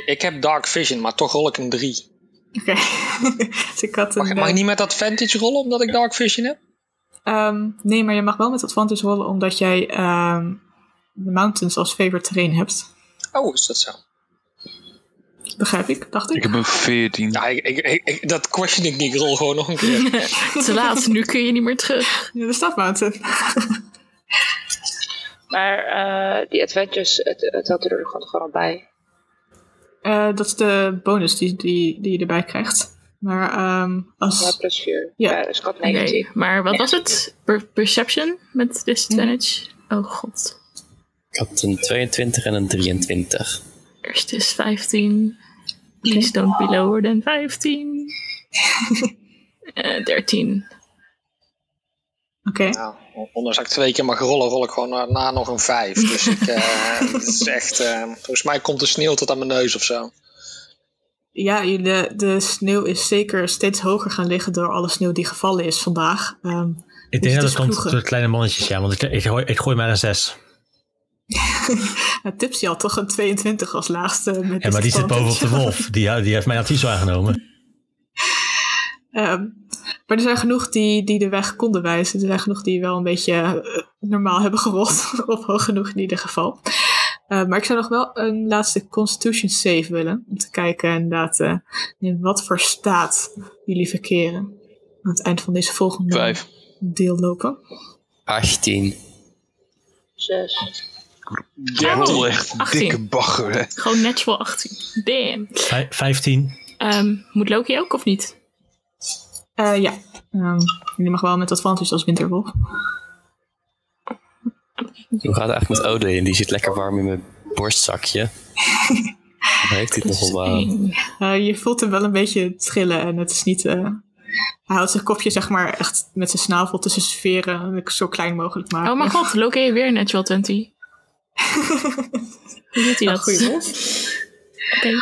Ik, heb dark vision, maar toch rol ik een 3. Oké. dus ik had een, Mag, mag ik eh, niet met advantage rollen omdat ik dark vision heb? ehm, nee, maar je mag wel met advantage rollen omdat jij ehm, de mountains als favorite terrain hebt. Oh, is dat zo? Begrijp ik, dacht ik. Ik heb een 14. Ja, ik, ik, ik- dat question ik niet. Ik rol gewoon nog een keer. Te laat, nu kun je niet meer terug. Ja, de mountain. Maar eh, die adventures, het, het had er gewoon, gewoon al bij. Eh, dat is de bonus die, die, die je erbij krijgt. Maar ehm, als... Ja, plus 4. Ja. Ja, dus ik had Oké, 19. maar wat was het? Per- perception met disadvantage? Oh god. Ik had een 22 en een 23. Eerst is 15. Please don't be lower than 15. Eh 13. Oké. Nou, ondanks dat ik twee keer mag rollen, rol ik gewoon na, na nog een 5. Dus ik, eh, het is echt... eh, volgens mij komt de sneeuw tot aan mijn neus of zo. Ja, de, de sneeuw is zeker steeds hoger gaan liggen door alle sneeuw die gevallen is vandaag. Ehm, Ik Dus denk dat het komt door de kleine mannetjes, ja. Want ik, ik, gooi, ik gooi maar een 6. het Tipsy had toch een 22 als laagste. Met Ja, maar die zit boven op de wolf. Die, die heeft mijn advies aangenomen. Ehm, maar er zijn genoeg die, die de weg konden wijzen. Er zijn genoeg die wel een beetje eh, normaal hebben gerold. of hoog genoeg in ieder geval. Eh, maar ik zou nog wel een laatste Constitution save willen. Om te kijken inderdaad eh, in wat voor staat jullie verkeren. Aan het eind van deze volgende 5. deel lopen. 18. 6. Rol echt 18. dikke bagger, hè. Gewoon natural 18. Damn. Vij- 15. Ehm, moet Loki ook of niet? Eh, ja, Ehm jullie mag wel met advantage als winterwolf. Hoe gaat het eigenlijk met Odin? Die zit lekker warm in mijn borstzakje. Dan heeft hij het nog wel. Eén. Eh, je voelt hem wel een beetje trillen en het is niet... eh, hij houdt zijn kopje zeg maar echt met zijn snavel tussen zijn veren zo klein mogelijk maken. Oh mijn god, Loki weer natural 20. Hoe doet hij Ja, dat? goeie. Oké.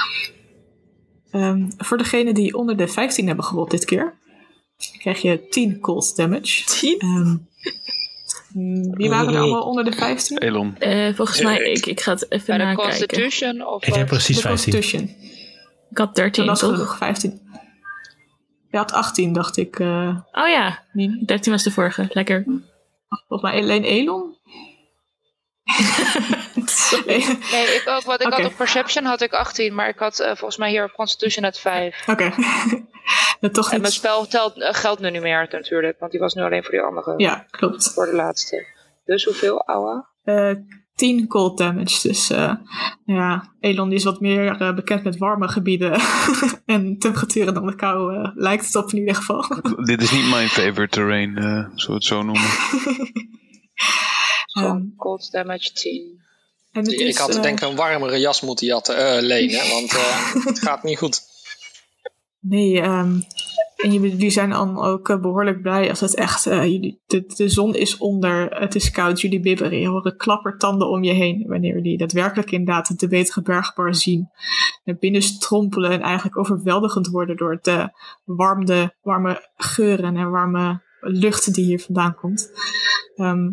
Ehm, voor degenen die onder de 15 hebben gerold dit keer, krijg je 10 cold damage. 10? Ehm, wie waren er allemaal onder de 15? Elon. Eh, volgens mij, ik, ik ga het even Bij de nakijken. Constitution of Ik heb wat? precies De 15. Constitution. Ik had 13, Dat was toch? genoeg, 15. Je had 18, dacht ik. eh Oh ja, niet. 13 was de vorige. Lekker. Volgens mij alleen Elon. Nee. Nee, ik ook. Wat ik had op Perception had ik 18, maar ik had eh, volgens mij hier op Constitution net 5. Oké. En mijn spel telt, eh, geldt nu niet meer natuurlijk, want die was nu alleen voor die andere. Ja, klopt. Voor de laatste. Dus hoeveel, Aua? Eh 10 cold damage. Dus eh, ja, Elon die is wat meer eh, bekend met warme gebieden en temperaturen dan de kou, eh, lijkt het op in ieder geval. Dit is niet mijn favorite terrain, eh zullen we het zo noemen. Zo'n Ehm, cold damage 10. en het Ik is, had eh, denk ik een warmere jas moeten jatten, eh, lenen, want eh, het gaat niet goed. Nee, ehm, en jullie zijn dan ook eh, behoorlijk blij als het echt, eh, jullie, de, de zon is onder, het is koud, jullie bibberen, je hoort klappertanden om je heen wanneer jullie daadwerkelijk inderdaad de betere bergbar zien. Naar binnen strompelen en eigenlijk overweldigend worden door de warmde, warme geuren en warme lucht die hier vandaan komt. Ehm,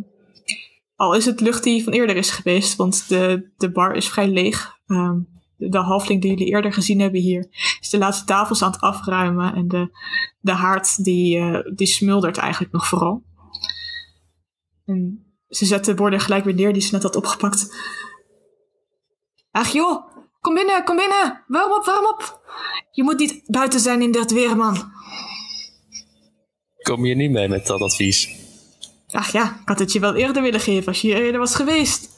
al is het lucht die van eerder is geweest, want de, de bar is vrij leeg. Ehm, de, halfling die jullie eerder gezien hebben hier is de laatste tafels aan het afruimen en de, de haard die, eh, die smuldert eigenlijk nog vooral. En ze zet de borden gelijk weer neer die ze net had opgepakt. Ach joh, kom binnen, kom binnen. Warm op, warm op. Je moet niet buiten zijn in dat weer, man. Kom je niet mee met dat advies? Ach ja, ik had het je wel eerder willen geven als je hier eerder was geweest.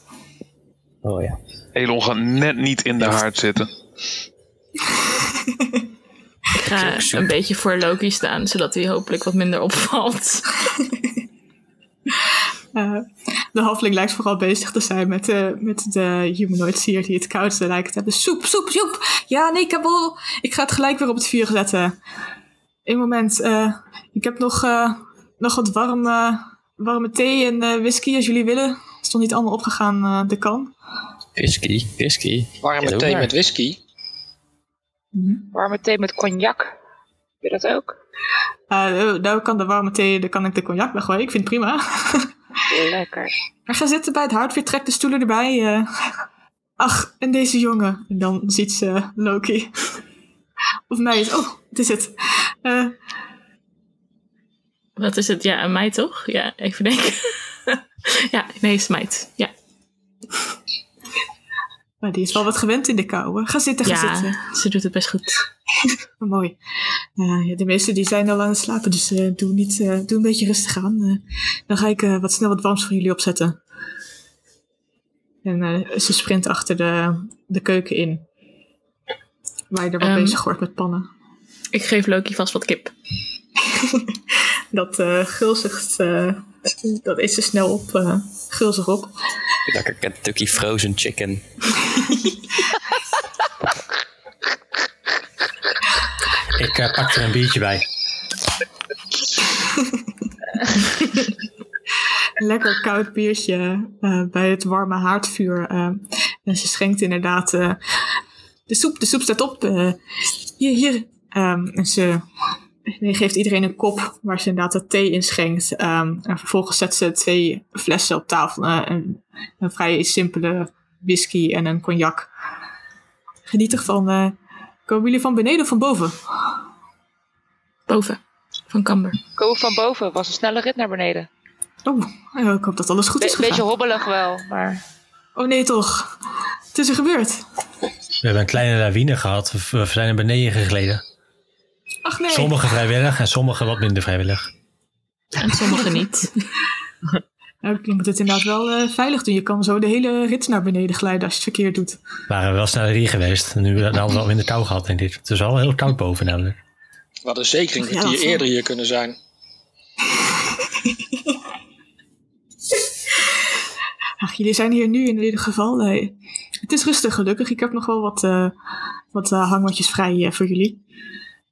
Oh ja. Elon gaat net niet in de haard zitten. Ik ga een beetje voor Loki staan, zodat hij hopelijk wat minder opvalt. Eh, de halfling lijkt vooral bezig te zijn met, de met de humanoids hier die het koudste lijken te hebben. Soep, soep, soep. Ja, nee, kabel. Ik ga het gelijk weer op het vuur zetten. Eén moment. eh, ik heb nog, eh, nog wat warme, warme thee en eh, whisky als jullie willen. Het is nog niet allemaal opgegaan, eh, de kan. Whisky, whisky. Warme thee maar. met whisky. Warme thee met cognac. Wil je dat ook? Eh, nou kan de warme thee, dan kan ik de cognac weggooien. Ik vind het prima. Lekker. Maar ga zitten bij het houtvuur, trek de stoelen erbij. eh. Ach, en deze jongen. En dan ziet ze Loki. Of meid. Oh, het is het. Eh, Wat is het? Ja, een meid toch? Ja, even denken. ja, nee, is meid. Ja, maar die is wel wat gewend in de kou. hè. Ga zitten, ga ja zitten. ze doet het best goed. Mooi. Eh, ja, de meesten die zijn al aan het slapen, dus eh, doe, niet, eh, doe een beetje rustig aan. Dan ga ik wat snel wat warms voor jullie opzetten. En ze sprint achter de, de keuken in. Waar je er wel Ehm. bezig wordt met pannen. Ik geef Loki vast wat kip. Dat eh gulzigt, eh, dat eet ze snel op, eh gulzig op. Lekker Kentucky Frozen Chicken. Ik pak er een biertje bij. Lekker koud biertje eh, bij het warme haardvuur. eh, en ze schenkt inderdaad eh, de soep. De soep staat op. eh, hier, hier. Ehm, en ze geeft iedereen een kop waar ze inderdaad de thee in schenkt. Ehm, en vervolgens zet ze twee flessen op tafel. eh, een, een vrij simpele whisky en een cognac. Geniet ervan. eh komen jullie van beneden of van boven? Boven. Van Camber. Komen van boven. Was een snelle rit naar beneden. Oh, ik hoop dat alles goed Be- is gegaan. beetje hobbelig wel, maar... Oh nee, toch. Het is er gebeurd. We hebben een kleine lawine gehad. We we zijn naar beneden gegleden. Ach nee. Sommige vrijwillig en sommige wat minder vrijwillig. En sommigen niet. Nou, je moet het inderdaad wel eh, veilig doen. Je kan zo de hele rit naar beneden glijden als je het verkeerd doet. We waren wel sneller hier geweest. En nu hadden we wel minder kou gehad, denk ik. Het is wel heel koud boven namelijk. We hadden zeker een kwartier dat is eerder hier kunnen zijn. Ach, jullie zijn hier nu in ieder geval. Eh, het is rustig gelukkig. Ik heb nog wel wat, eh wat hangmatjes vrij eh, voor jullie.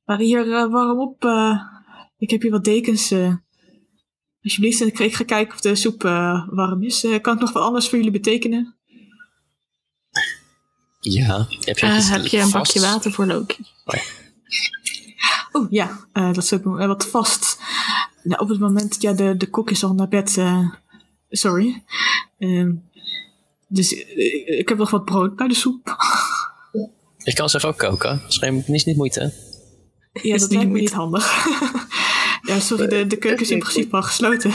Maar hier, eh, warm op. eh, ik heb hier wat dekens. eh. alsjeblieft, en ik, ga kijken of de soep warm is. Kan ik nog wat anders voor jullie betekenen? Ja. Heb heb je een bakje water voor Loki? Oh ja, eh, dat is ook wat vast. Nou, op het moment, ja, de, de kok is al naar bed. sorry. Ehm, dus ik heb nog wat brood bij de soep. Ik kan zelf ook koken. Dat is geen, niet, niet moeite. Ja, Is dat niet lijkt me niet handig. ja, sorry, de, de keuken is in principe al gesloten.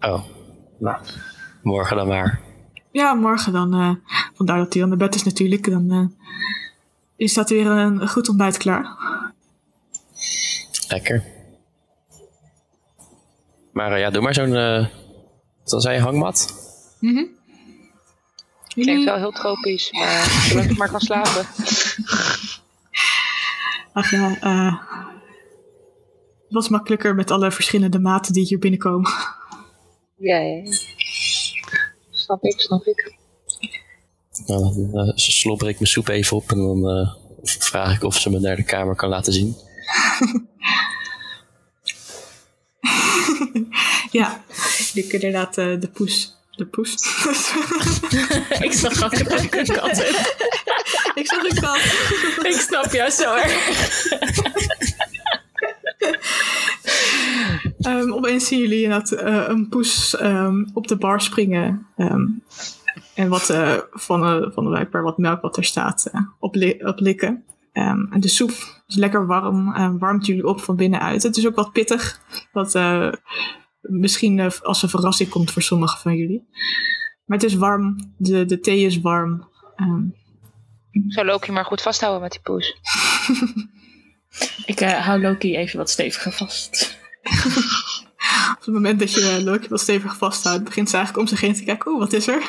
Oh. Nou. Morgen dan maar. ja, morgen dan. eh, vandaar dat hij aan de bed is natuurlijk. Dan eh, is dat weer een, goed ontbijt klaar. Lekker. Maar eh, ja, doe maar zo'n... eh wat zei je, hangmat? Mhm. Klinkt Jullie, wel heel tropisch, maar zolang ik maar kan slapen. Ach ja, eh, het was makkelijker met alle verschillende maten die hier binnenkomen. Ja, ja. Snap ik, snap ik. Nou, dan eh, slobber ik mijn soep even op en dan eh, vraag ik of ze me naar de kamer kan laten zien. Ja, kunnen inderdaad eh, de poes. De poes. ik zag dat ook een kat heb. ik zag een kat. Ik snap jou zo erg. Ehm, opeens zien jullie inderdaad eh, een poes ehm, op de bar springen. ehm, en wat eh, van, uh, van blijkbaar wat melk wat er staat op, li- op likken. En de soep is lekker warm warmt jullie op van binnenuit. Het is ook wat pittig. Wat misschien eh, als een verrassing komt voor sommigen van jullie. Maar het is warm. De, de thee is warm. Ehm, Zou Loki maar goed vasthouden met die poes. Ik eh, hou Loki even wat steviger vast. op het moment dat je Loki wat stevig vasthoudt, begint ze eigenlijk om zich heen te kijken. Oeh, wat is er?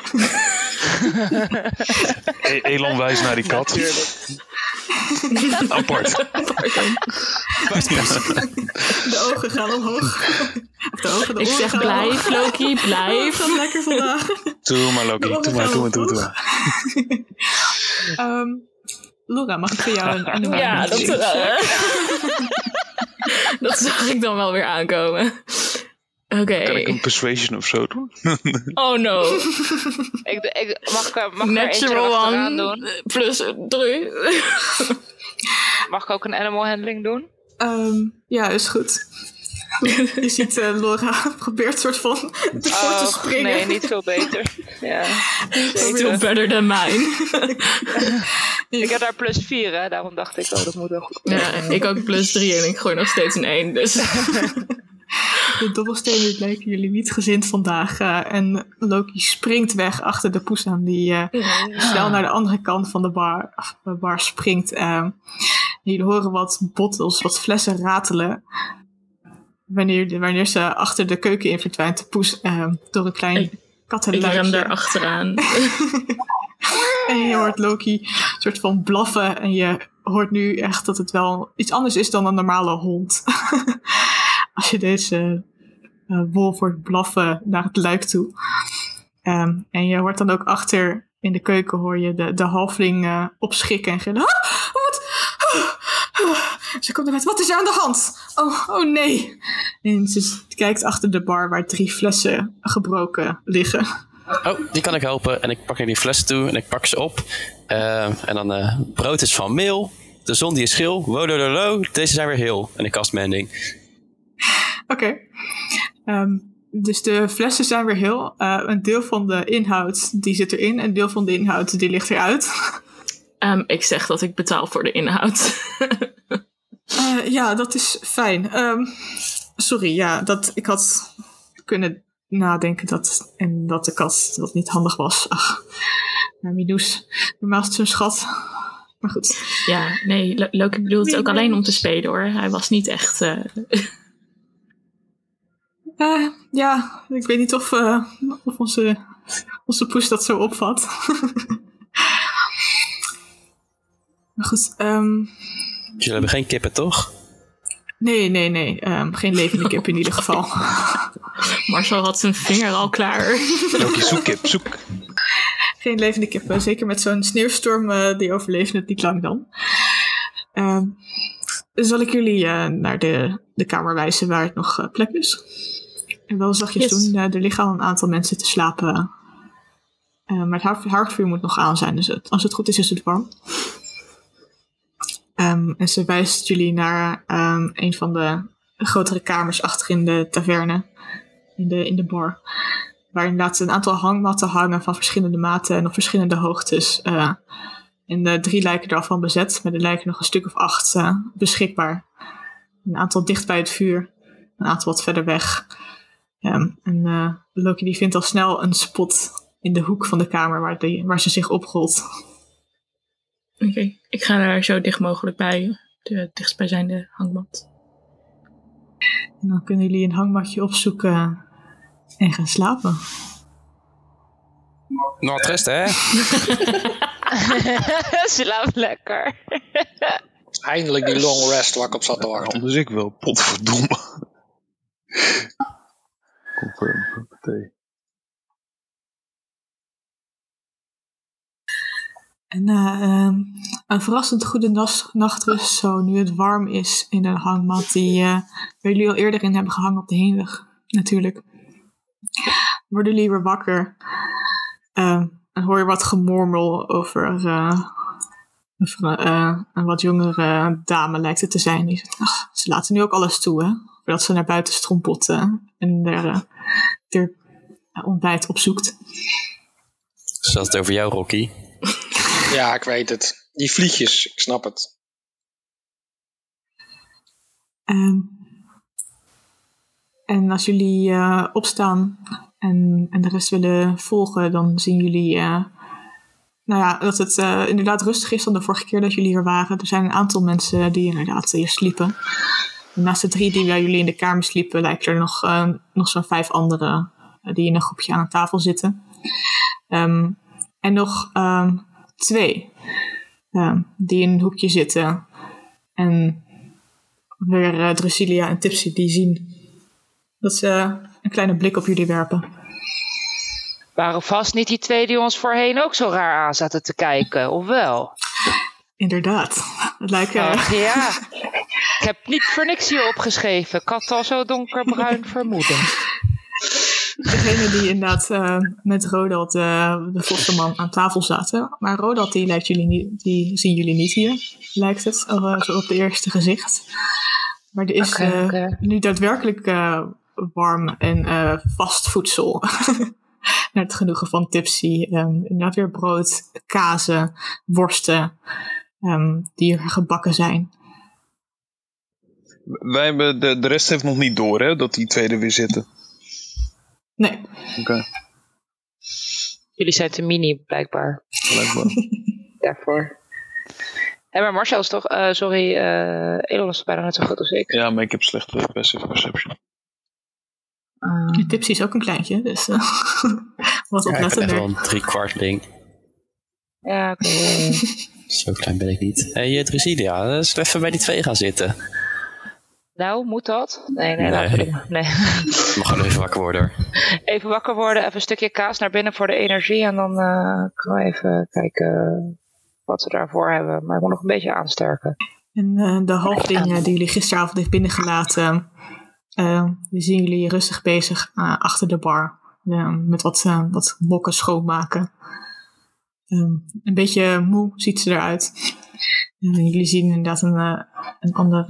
E- Elon wijst naar die kat. Apart. De ogen gaan omhoog. Of de ogen, de Ik zeg blijf. Loki, blijf. gaat lekker vandaag. Doe maar, Loki. Doe maar, doe maar, doe maar. Doe maar. Ehm, Laura, mag ik voor jou een animatie Ja, dat, zien? eh, dat zag ik dan wel weer aankomen. Oké. Kan ik een persuasion of zo doen? Oh no. Ik, ik, mag ik, mag er Natural one. doen? Plus drie. Mag ik ook een animal handling doen? Ehm, ja, is goed. Je ziet eh, Laura probeert soort van ervoor te Oh, springen. nee, niet veel beter. Ja, Still better than mine. Ik heb daar plus 4, hè, daarom dacht ik, oh, dat moet wel goed. Ja, ik ook plus drie en ik gooi nog steeds een één. Dus De dobbelstenen lijken jullie niet gezind vandaag. eh, en Loki springt weg achter de poes aan die eh, snel naar de andere kant van de bar, de bar springt. eh. jullie horen wat bottles, wat flessen ratelen. Wanneer, wanneer ze achter de keuken in verdwijnt, de poes door een klein Ik- ik kattenluikje. rem daar achteraan. En je hoort Loki soort van blaffen. En je hoort nu echt dat het wel iets anders is dan een normale hond. Als je deze eh, wolf hoort blaffen naar het luik toe. Ehm, en je hoort dan ook achter in de keuken hoor je de, de halfling eh, opschrikken en gillen. Ah, wat? Ah. Ze komt eruit. Wat is er aan de hand? Oh, oh nee. En ze kijkt achter de bar waar drie flessen gebroken liggen. Oh, die kan ik helpen. En ik pak naar die flessen toe en ik pak ze op. Eh, en dan brood is van meel. De zon die is geel. Wododolo, deze zijn weer heel. En ik kast mending. Oké. Ehm, dus de flessen zijn weer heel. Eh, een deel van de inhoud die zit erin. Een deel van de inhoud die ligt eruit. Ehm, ik zeg dat ik betaal voor de inhoud. Eh, ja, dat is fijn. Ehm, sorry, ja, dat, ik had kunnen nadenken dat, en dat de kat dat niet handig was. Ach, nou, Midoes, normaal is het zo'n schat. Maar goed. ja, nee, Lo- Loki bedoelt het ook alleen om te spelen hoor. Hij was niet echt. eh, Eh, ja, ik weet niet of, eh, of onze, onze poes dat zo opvat. maar goed, ehm, Jullie hebben geen kippen, toch? nee, nee, nee. ehm, geen levende kip in ieder geval. Marcel had zijn vinger al klaar. Loki, zoek kip, zoek. Geen levende kippen. Zeker met zo'n sneeuwstorm, eh, die overleven het niet lang dan. Ehm, zal ik jullie eh, naar de, de kamer wijzen waar het nog plek is? En wel zachtjes Yes. doen. eh, er liggen al een aantal mensen te slapen. Eh, maar het haardvuur moet nog aan zijn. Dus het, als het goed is, is het warm. Ehm, en ze wijst jullie naar ehm, een van de grotere kamers achter in de taverne. In de, in de bar. Waar inderdaad een aantal hangmatten hangen van verschillende maten en op verschillende hoogtes. eh, en de drie lijken er al van bezet, met er lijken nog een stuk of acht beschikbaar. Een aantal dicht bij het vuur, een aantal wat verder weg. Ehm, en eh, Loki die vindt al snel een spot in de hoek van de kamer waar, die, waar ze zich oprolt. Oké, ik ga daar zo dicht mogelijk bij. De dichtstbijzijnde hangmat. En dan kunnen jullie een hangmatje opzoeken en gaan slapen. Nou, het rest, hè? Slaap lekker. Eindelijk die long rest waar ik op zat te wachten. Anders ik wel, potverdomme. Confirm, hoppatee. En na ehm, een verrassend goede nachtrust, zo nu het warm is in een hangmat die eh, waar jullie al eerder in hebben gehangen op de heenweg, natuurlijk. Worden jullie weer wakker Ehm, en hoor je wat gemormel over, eh, eh, een wat jongere dame lijkt het te zijn. Die "Ach, ze laten nu ook alles toe, hè? Voordat ze naar buiten strompelt en er, eh, er eh, ontbijt opzoekt. Ze had het over jou, Rocky. Ja, ik weet het. Die vliegjes, ik snap het. Ehm, en als jullie eh, opstaan en, en de rest willen volgen, dan zien jullie eh, nou ja, dat het inderdaad rustig is dan de vorige keer dat jullie hier waren. Er zijn een aantal mensen die inderdaad hier sliepen. Naast de drie die bij jullie in de kamer sliepen, lijken er nog, eh, nog zo'n vijf anderen eh, die in een groepje aan een tafel zitten. Ehm, en nog ehm, twee ehm, die in een hoekje zitten. En weer eh, Drusilia en Tipsy die zien dat ze een kleine blik op jullie werpen. Waren vast niet die twee die ons voorheen ook zo raar aan zaten te kijken, of wel? Inderdaad. Het lijkt eh, Ach ja. Ik heb niet voor niks hier opgeschreven. Ik had al zo donkerbruin vermoeden. degene die inderdaad eh, met Rodald, de, de Vosserman, aan tafel zaten. Maar Rodald die, lijkt jullie niet, die zien jullie niet hier, lijkt het, eh, zo op de eerste gezicht. Maar er is eh, oké. nu daadwerkelijk eh, warm en eh, vast voedsel. Naar het genoegen van Tipsy. Ehm, inderdaad weer brood, kazen, worsten, ehm, die er gebakken zijn. Wij hebben, de, de rest heeft nog niet door, hè, dat die twee er weer zitten. Nee, Oké, Jullie zijn te mini, blijkbaar. blijkbaar. Daarvoor. Hé, maar Marcel is toch... eh, sorry, eh Elon is bijna net zo goed als ik. ja, maar ik heb slechte passive perception. Ah. Tipsy is ook een kleintje, dus eh, wat Ja, ik ben echt oplettender. wel een driekwartling. ja, oké. ja, ja. Zo klein ben ik niet. Hé, hey, eh, zullen we even bij die twee gaan zitten? Nou, moet dat? Nee, nee, Nee. laten we nee. Mag gewoon even wakker worden. Even wakker worden, even een stukje kaas naar binnen voor de energie. En dan eh kunnen we even kijken wat we daarvoor hebben. Maar ik moet nog een beetje aansterken. En eh, de halfling eh, die jullie gisteravond heeft binnengelaten, die zien jullie rustig bezig achter de bar. met wat, eh, wat mokken schoonmaken. Ehm, een beetje moe ziet ze eruit. En jullie zien inderdaad een, een ander,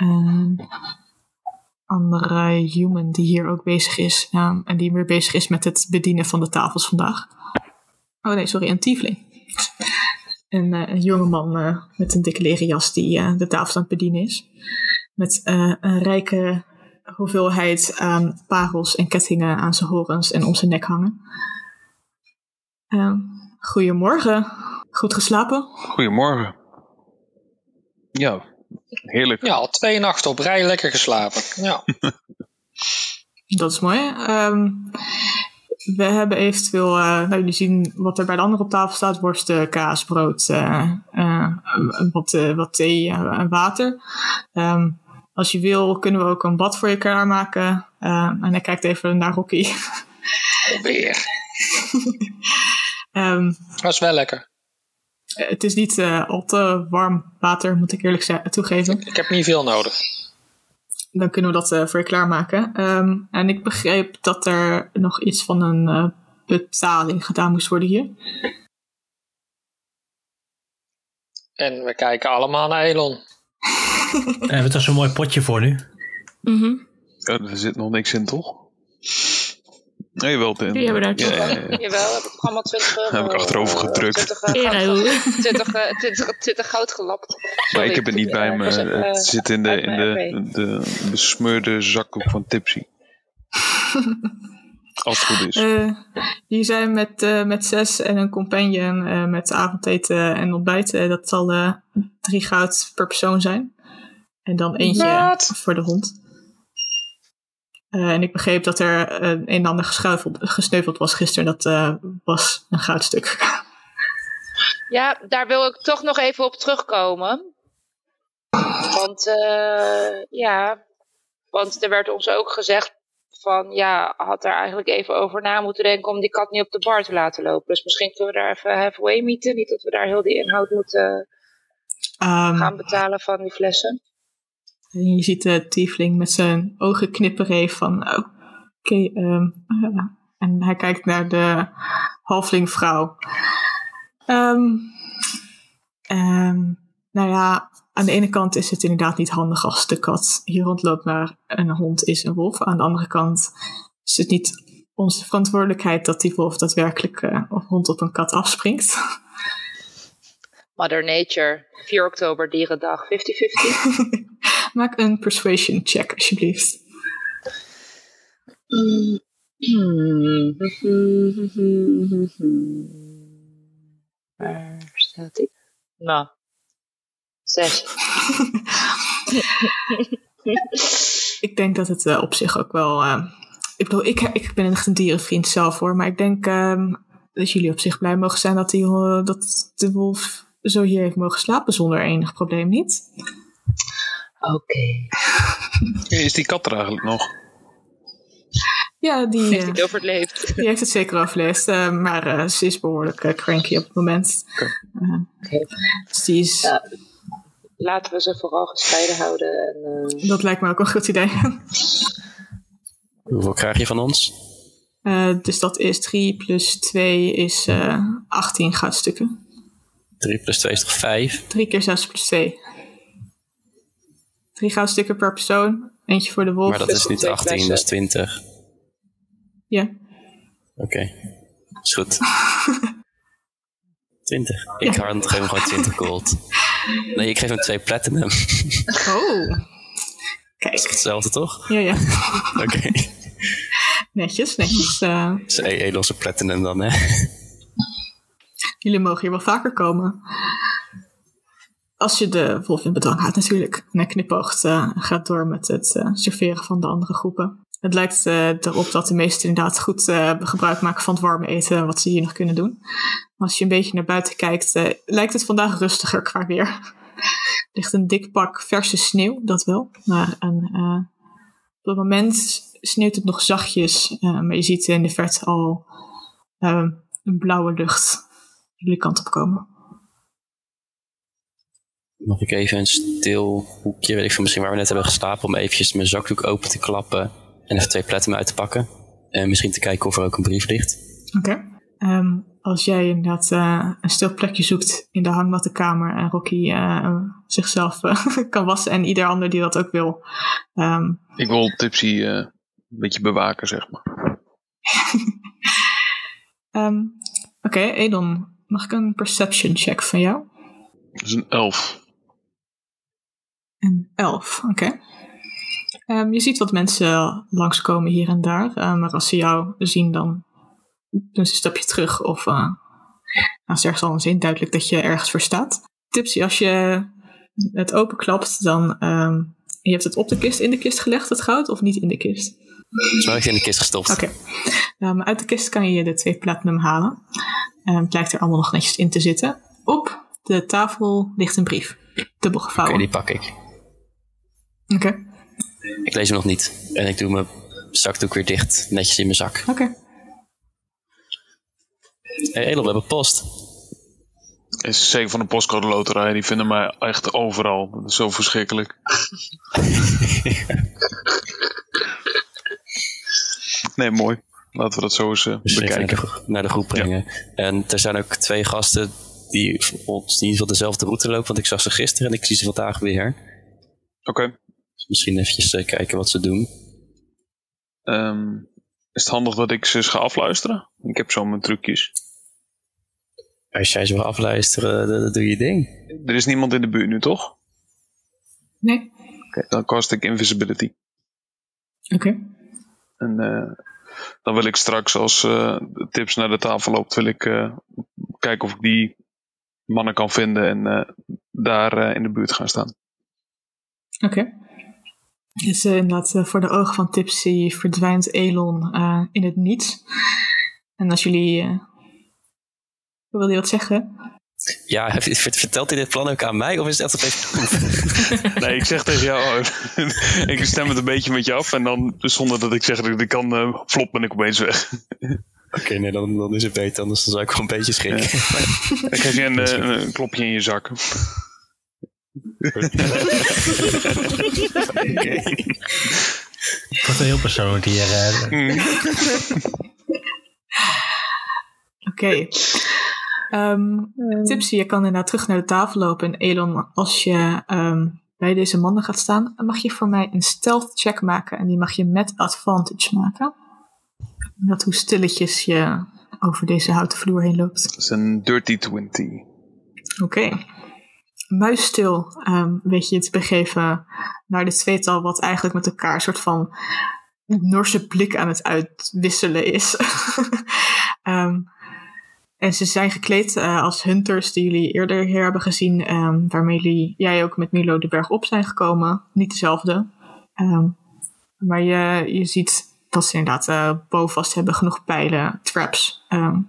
eh, eh, andere human die hier ook bezig is. en die weer bezig is met het bedienen van de tafels vandaag. Oh nee, sorry, een tiefling. Een, eh, een jonge man eh, met een dikke leren jas die eh, de tafel aan het bedienen is. Met een rijke hoeveelheid aan parels en kettingen aan zijn horens en om zijn nek hangen. Eh, goedemorgen. Goed geslapen? Goedemorgen. Ja, heerlijk. Ja, al twee nachten op rij lekker geslapen. Ja. Dat is mooi. Ehm, we hebben eventueel, eh, nou, jullie zien wat er bij de andere op tafel staat: worsten, kaas, brood, eh, eh, wat, eh, wat thee eh, en water. Ehm, als je wil, kunnen we ook een bad voor je klaarmaken. Uh, en hij kijkt even naar Rocky. Alweer. Ehm, Dat is wel lekker. Het is niet eh, al te warm water, moet ik eerlijk toegeven. Ik heb niet veel nodig. Dan kunnen we dat eh, voor je klaarmaken. Ehm, en ik begreep dat er nog iets van een eh, betaling gedaan moest worden hier. En we kijken allemaal naar Elon. Hebben we toch zo'n mooi potje voor nu. Mhm. Ja, er zit nog niks in, toch? Nee, wel. Ten, Die hebben daar toch ja, ja, ja. Jawel, heb ik allemaal 20 euro. Heb ik achterover eh, gedrukt. 20, eh, goud, hoe- 20, eh, 20, 20 goud gelapt. Maar ik heb het niet eh, bij me. Het zit in de, in de, de besmeurde zakdoek van Tipsy. Als het goed is. Eh die zijn met, eh, met zes en een companion eh, met avondeten en ontbijten. Dat zal eh, drie goud per persoon zijn. En dan eentje voor de hond. Eh, en ik begreep dat er eh, een en ander gesneuveld was gisteren. Dat eh, was een goudstuk. Ja, daar wil ik toch nog even op terugkomen. Want ja, want er werd ons ook gezegd van ja, had daar eigenlijk even over na moeten denken om die kat niet op de bar te laten lopen. Dus misschien kunnen we daar even halfway mieten. Niet dat we daar heel die inhoud moeten Ehm, gaan betalen van die flessen. En je ziet de tiefling met zijn ogen knipperen van, oké, ehm, eh, en hij kijkt naar de halflingvrouw. Ehm, nou ja, aan de ene kant is het inderdaad niet handig als de kat hier rondloopt, maar een hond is een wolf. Aan de andere kant is het niet onze verantwoordelijkheid dat die wolf daadwerkelijk eh, of hond op een kat afspringt. Mother Nature, 4 oktober, dierendag, 50-50. Maak een persuasion check, alsjeblieft. Waar staat die? Nou, zes. Ik denk dat het eh, op zich ook wel. eh, ik bedoel, ik, ik ben echt een dierenvriend zelf hoor. Maar ik denk ehm, dat jullie op zich blij mogen zijn dat, die, eh, dat de wolf zo hier heeft mogen slapen zonder enig probleem niet. Oké. Hey, is die kat er eigenlijk nog? Ja, die, Heeft eh, het overleefd? die heeft het zeker overleefd. eh, maar eh, ze is behoorlijk eh, cranky op het moment. Eh, Oké. dus die is, Ja. Laten we ze vooral gescheiden houden. En, eh, dat lijkt me ook een goed idee. Hoeveel krijg je van ons? Eh, dus dat is 3 plus 2 is eh 18 goudstukken. 3 plus 2 is toch 5? 3 keer 6 plus 2. 3 goudstukken per persoon. Eentje voor de wolf. Maar dat is niet twee 18, dat is flessen. 20. Ja. Oké, is goed. 20. Ik ga geef hem gewoon 20 gold. Nee, ik geef hem 2 platinum. is Oh. Kijk. hetzelfde toch? Ja, ja. Oké. Netjes, netjes. Eh, Dus E- Elon's platinum dan, hè? Jullie mogen hier wel vaker komen. Als je de wolf in bedwang houdt natuurlijk. En hij knipoogt eh, en gaat door met het eh, serveren van de andere groepen. Het lijkt eh, erop dat de meesten inderdaad goed eh, gebruik maken van het warme eten. Wat ze hier nog kunnen doen. Als je een beetje naar buiten kijkt, eh, lijkt het vandaag rustiger qua weer. Er ligt een dik pak verse sneeuw, dat wel. Maar eh, op het moment sneeuwt het nog zachtjes. eh, maar je ziet in de verte al eh, een blauwe lucht jullie kant op komen. Mag ik even een stil hoekje, weet ik veel, misschien waar we net hebben geslapen, om eventjes mijn zakdoek open te klappen en even twee platinum uit te pakken. En misschien te kijken of er ook een brief ligt. Oké. Ehm, als jij inderdaad eh, een stil plekje zoekt in de hangmattenkamer en Rocky eh, zichzelf eh, kan wassen en ieder ander die dat ook wil. Ehm, Ik wil Tipsy eh, een beetje bewaken, zeg maar. ehm, Oké, Edon, mag ik een perception check van jou? Dat is een elf. Een elf, oké. Ehm, je ziet wat mensen langskomen hier en daar, eh, maar als ze jou zien, dan doen ze een stapje terug of uh, zeggen ze al een zin duidelijk dat je ergens voor staat. Tipsy, als je het openklapt, dan ehm, je hebt het op de kist, in de kist gelegd, het goud, of niet in de kist? Het in de kist gestopt. Oké. Um, uit de kist kan je de twee platinum halen. Um, het lijkt er allemaal nog netjes in te zitten. Op de tafel ligt een brief. Dubbel Oké, gevouwen. die pak ik. Oké. Ik lees hem nog niet. En ik doe mijn zakdoek weer dicht, netjes in mijn zak. Oké. Hey, Elon, we hebben post. Is zeker van de postcode loterij. Die vinden mij echt overal. Dat is zo verschrikkelijk. nee, mooi. Laten we dat zo eens eh, Dus even naar bekijken. de, naar de groep brengen. En er zijn ook twee gasten die ons niet van dezelfde route lopen. Want ik zag ze gisteren en ik zie ze vandaag weer. Oké. Dus misschien eventjes eh, kijken wat ze doen. Ehm, is het handig dat ik ze eens ga afluisteren? Ik heb zo mijn trucjes. Als jij ze wil afluisteren, dan, doe je ding. Er is niemand in de buurt nu, toch? Nee. Oké, dan cast ik invisibility. Oké. En eh, dan wil ik straks als eh, tips naar de tafel loopt, wil ik eh, kijken of ik die mannen kan vinden en daar in de buurt gaan staan. Oké. Dus eh, inderdaad, voor de ogen van Tipsy verdwijnt Elon in het niets. En als jullie... wil je wat zeggen? Ja, vertelt hij dit plan ook aan mij of is het echt op even Nee, ik zeg tegen jou, oh, ik stem het een beetje met je af en dan zonder dat ik zeg dat ik kan, eh, flop ben ik opeens weg. Oké, nee, dan, dan is het beter, anders dan zou ik wel een beetje schrikken. Dan krijg je een, eh, een klopje in je zak. Het wordt een heel persoonlijk hier. eh. Mm. Oké. Ehm, Tipsy, je kan inderdaad terug naar de tafel lopen. En Elon, als je ehm, bij deze mannen gaat staan, dan mag je voor mij een stealth check maken. En die mag je met advantage maken. Dat hoe stilletjes je over deze houten vloer heen loopt. Dat is een dirty 20. Oké. Muisstil ehm weet je te begeven naar dit tweetal wat eigenlijk met elkaar een soort van Norse blik aan het uitwisselen is. Ehm, en ze zijn gekleed eh, als hunters die jullie eerder hier hebben gezien, ehm, waarmee jij ook met Milo de berg op zijn gekomen. Niet dezelfde. Ehm, maar je, je ziet dat ze inderdaad vast hebben, genoeg pijlen, traps ehm,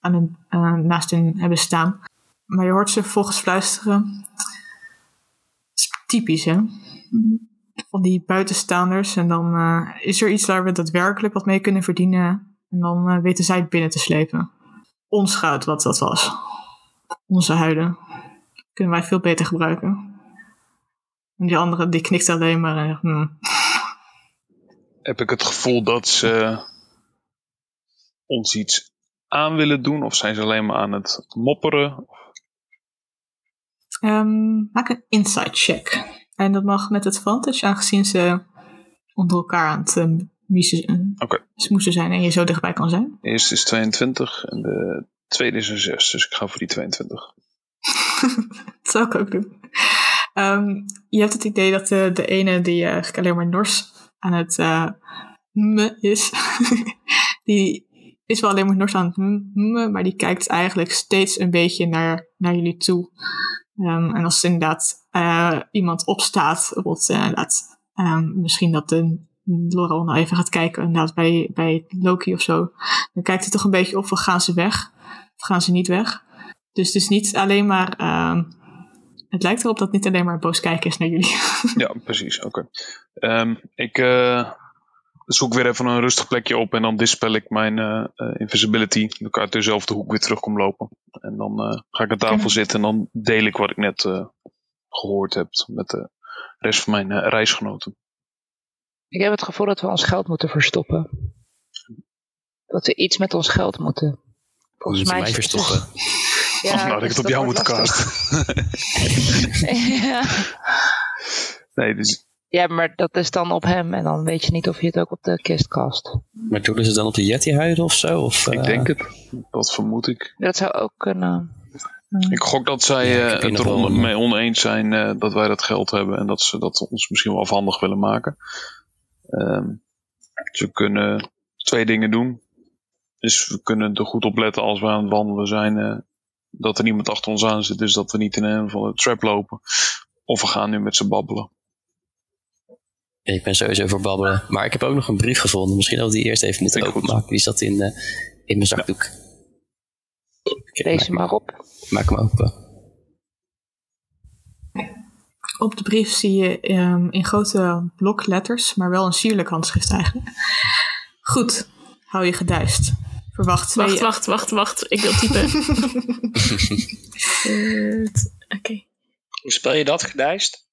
aan hun, eh, naast hun hebben staan. Maar je hoort ze vervolgens fluisteren. Typisch, hè? Van die buitenstaanders. En dan is er iets waar we daadwerkelijk wat mee kunnen verdienen. En dan weten zij het binnen te slepen. Ons goud, wat dat was. Onze huiden. Kunnen wij veel beter gebruiken. En die andere, die knikt alleen maar. En zegt, hmm. Heb ik het gevoel dat ze ons iets aan willen doen? Of zijn ze alleen maar aan het mopperen? Ehm, maak een insight check. En dat mag met advantage, aangezien ze onder elkaar aan het um, miezen- Oké. smoesen zijn en je zo dichtbij kan zijn. De eerste is 22 en de tweede is een 6. Dus ik ga voor die 22. dat zou ik ook doen. Ehm, je hebt het idee dat de, de ene die eh, eigenlijk alleen maar nors aan het eh me is, die is wel alleen maar nors aan het me, maar die kijkt eigenlijk steeds een beetje naar, naar jullie toe. Ehm, en als er inderdaad eh, iemand opstaat, bijvoorbeeld eh, inderdaad, ehm, misschien dat de Laurel nou even gaat kijken inderdaad bij, bij Loki of zo, dan kijkt hij toch een beetje op van gaan ze weg of gaan ze niet weg. Dus het is niet alleen maar, ehm, het lijkt erop dat het niet alleen maar boos kijken is naar jullie. Ja, precies. Oké. Ehm, ik eh, zoek weer even een rustig plekje op en dan dispel ik mijn eh, eh, invisibility. Dan kan ik uit dezelfde hoek weer terug kom lopen. En dan ga ik aan tafel zitten en dan deel ik wat ik net eh, gehoord heb met de rest van mijn reisgenoten. Ik heb het gevoel dat we ons geld moeten verstoppen. Dat we iets met ons geld moeten. Volgens Moet je mij mij is het- verstoppen. Ja, nou, had ik dus het op dat jou moeten lastig. casten. ja. nee, dus ja, maar dat is dan op hem. En dan weet je niet of je het ook op de kist kast. Maar doen ze dan op de Yeti-huiden of zo? Of, ik eh, denk het. Dat vermoed ik. Dat zou ook kunnen. Ik gok dat zij Ja, ik eh, het er on- mee oneens zijn eh, dat wij dat geld hebben en dat ze dat ons misschien wel afhandig willen maken. Ehm, ze kunnen twee dingen doen. Dus we kunnen er goed op letten als we aan het wandelen zijn eh, dat er niemand achter ons aan zit, dus dat we niet in een of andere trap lopen. Of we gaan nu met ze babbelen. Ik ben sowieso voor babbelen. Maar ik heb ook nog een brief gevonden. Misschien dat we die eerst even moeten goed. openmaken. Die zat in, eh, in mijn zakdoek. Oké, Lees hem maar op. maak hem open. Op de brief zie je ehm, in grote blokletters, maar wel een sierlijk handschrift eigenlijk. Goed, hou je geduist. Verwacht twee... Wacht, wacht, wacht, wacht. Ik wil typen. Oké. Hoe spel je dat, gedijst?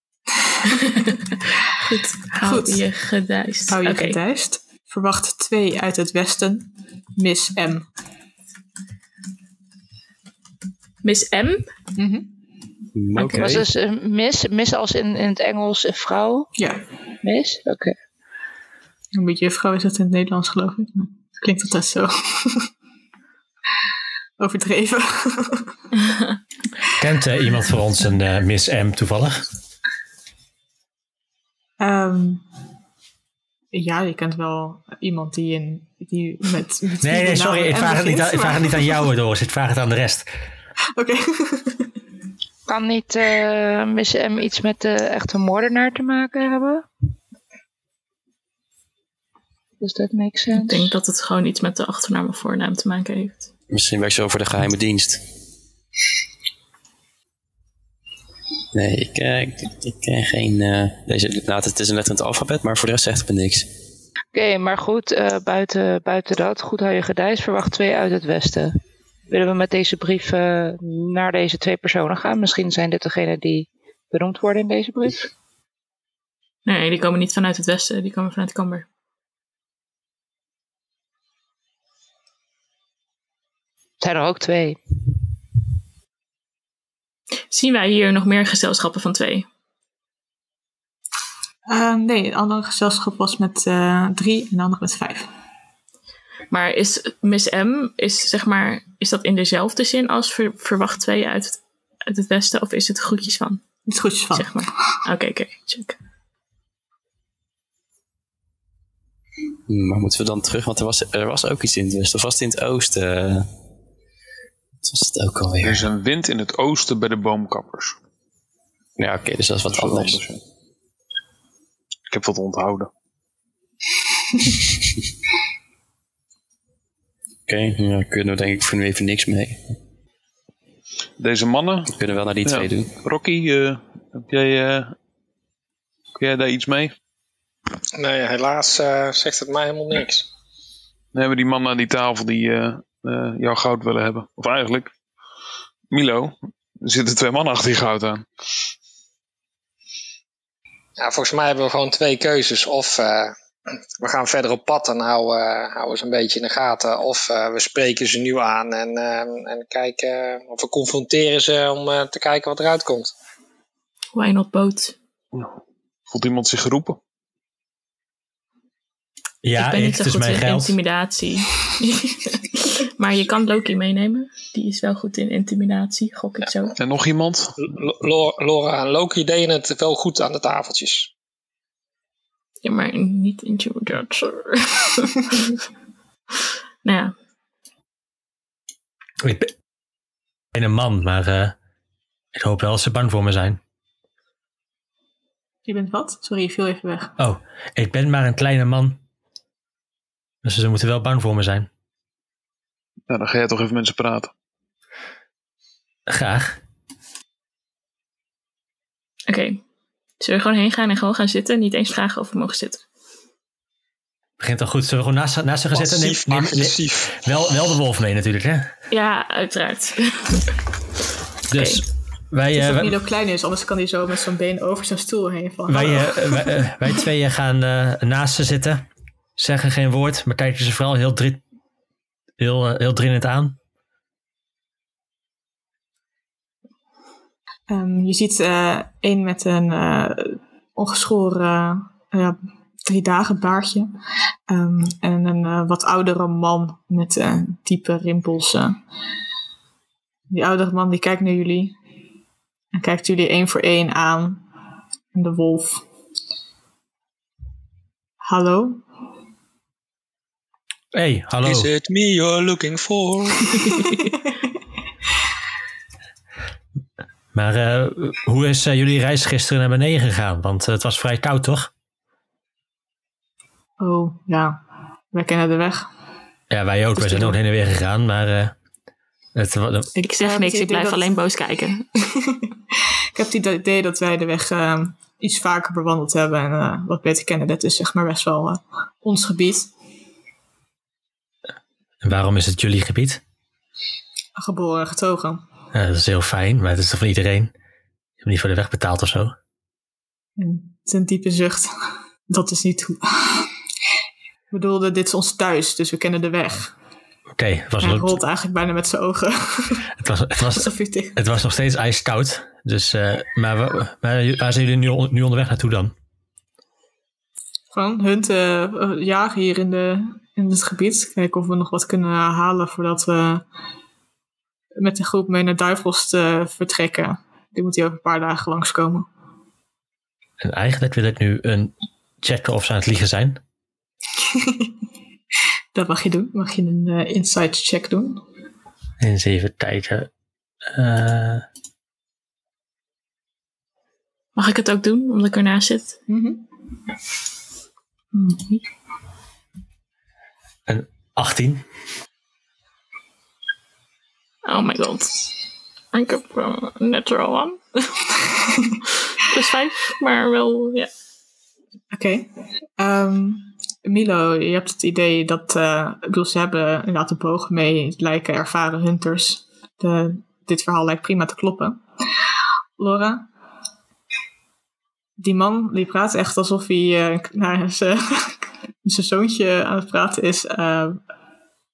Goed. Hou Goed. je geduist. Hou je geduist. Verwacht twee uit het westen. Miss M. Miss M. Mhm. Oké. Was dus eh, miss, miss als in, in het Engels een vrouw? Ja, Miss? Oké. een beetje juffrouw is het in het Nederlands geloof ik. Maar Klinkt altijd zo. Overdreven. Kent eh, iemand voor ons een eh, Miss M toevallig? Ehm, ja, je kent wel iemand die, in, die met, Nee, nee, sorry. Ik vraag het niet aan, ik vraag het niet aan jou, Doris. Ik vraag het aan de rest. Oké. Kan niet eh, Miss M iets met de echte moordenaar te maken hebben? Does that make sense? Ik denk dat het gewoon iets met de achternaam of voornaam te maken heeft. Misschien werkt ze over de geheime dienst. Nee, ik, eh, ik, ik ken geen... eh, deze, nou, het is een letter in het alfabet, maar voor de rest zegt het me niks. Oké, maar goed, eh, buiten, buiten dat, goed hou je gedijs, verwacht twee uit het westen. Willen we met deze brief naar deze twee personen gaan? Misschien zijn dit degenen die benoemd worden in deze brief. Nee, die komen niet vanuit het westen. Die komen vanuit Camber. Zijn er ook twee? Zien wij hier nog meer gezelschappen van twee? Eh, nee, het andere gezelschap was met eh, drie en de andere met vijf. Maar is Miss M, is, zeg maar, is dat in dezelfde zin als ver- verwacht twee uit het, uit het westen? Of is het groetjes van, Iets goedjes van. zeg maar? Oké, oké, check. Maar moeten we dan terug? Want er was, er was ook iets in het westen. Of was het in het oosten? Wat was het ook Er alweer? is een wind in het oosten bij de boomkappers. Ja, oké, dus dat is wat Dat is wat anders. Ik heb wat onthouden. Oké, ja, kunnen we denk ik voor nu even niks mee. Deze mannen, We kunnen wel naar die Ja. twee doen. Rocky, eh, heb jij, eh, kun jij daar iets mee? Nee, helaas eh, zegt het mij helemaal niks. Dan hebben die mannen aan die tafel die eh, eh, jouw goud willen hebben. Of eigenlijk, Milo, er zitten twee mannen achter die goud aan. Ja, volgens mij hebben we gewoon twee keuzes. Of eh, we gaan verder op pad en houden, eh, houden ze een beetje in de gaten. Of eh, we spreken ze nu aan en, eh, en kijken, of we confronteren ze om eh, te kijken wat eruit komt. Why not boat? Voelt iemand zich geroepen? Ja, ik ben niet zo het is goed mijn in geld. intimidatie. maar je kan Loki meenemen. Die is wel goed in intimidatie, gok ik zo. En nog iemand? L- Laura en Loki deden het wel goed aan de tafeltjes. Ja, maar niet intimidatie. nou ja, Ik ben een man, maar eh, ik hoop wel dat ze bang voor me zijn. Je bent wat? Sorry, je viel even weg. Oh, ik ben maar een kleine man. Dus ze moeten wel bang voor me zijn. Ja, dan ga jij toch even met ze praten. Graag. oké. Zullen we gewoon heen gaan en gewoon gaan zitten? Niet eens vragen of we mogen zitten. Begint al goed. Zullen we gewoon naast, naast ze gaan zitten? Neem, Passief, neem- agressief. wel, wel de wolf mee natuurlijk, hè? Ja, uiteraard. Dus wij, Het is eh, dat wij, Milo klein is, anders kan hij zo met zijn been over zijn stoel heen. Van, wij, eh, wij, eh, wij tweeën gaan eh, naast ze zitten. Zeggen geen woord, maar kijken ze vooral heel, drit, heel, eh, heel dringend aan. Ehm, je ziet eh een met een eh, ongeschoren eh, drie dagen baardje. Ehm, en een eh, wat oudere man met eh, diepe rimpels. Die oudere man die kijkt naar jullie. En kijkt jullie één voor één aan. En de wolf. Hallo? hey, hallo. Is it me you're looking for? Maar eh, hoe is eh, jullie reis gisteren naar beneden gegaan? Want eh, het was vrij koud, toch? Oh, ja. Wij kennen de weg. Ja, wij ook. Wij zijn ook heen en weer gegaan. Maar eh, Het, Ik zeg niks, het ik blijf dat- alleen boos kijken. ik heb het idee dat wij de weg eh, iets vaker bewandeld hebben en eh, wat beter kennen. Dat is zeg maar best wel ons gebied. en waarom is het jullie gebied? Geboren en getogen. Ja, dat is heel fijn, maar het is toch van iedereen? Je hebt niet voor de weg betaald of zo? Het is een diepe zucht. Dat is niet hoe. Ik bedoelde, dit is ons thuis, dus we kennen de weg. Oké, het, was Hij rolt eigenlijk bijna met zijn ogen. het, was, het, was, het was nog steeds ijskoud. Dus, eh, maar wa- waar, waar zijn jullie nu, nu onderweg naartoe dan? Gewoon hunt eh, eh, jagen hier in, de, in het gebied. Kijken of we nog wat kunnen halen voordat we met de groep mee naar Duivels eh, vertrekken. Die moet hier over een paar dagen langskomen. En eigenlijk wil ik nu een checken of ze aan het liegen zijn. Dat mag je doen. Mag je een eh, insight check doen. Eens even kijken. Eh, Mag ik het ook doen, omdat ik ernaast zit? Mhm. een 18. Oh my god. Ik heb uh, natural one. Plus vijf, maar wel, ja. Oké. Ehm, Milo, je hebt het idee dat... eh, ik bedoel, ze hebben inderdaad een boog mee. Het lijken ervaren hunters. De, dit verhaal lijkt prima te kloppen. Laura? Die man die praat echt alsof hij eh, naar zijn zijn zoontje aan het praten is.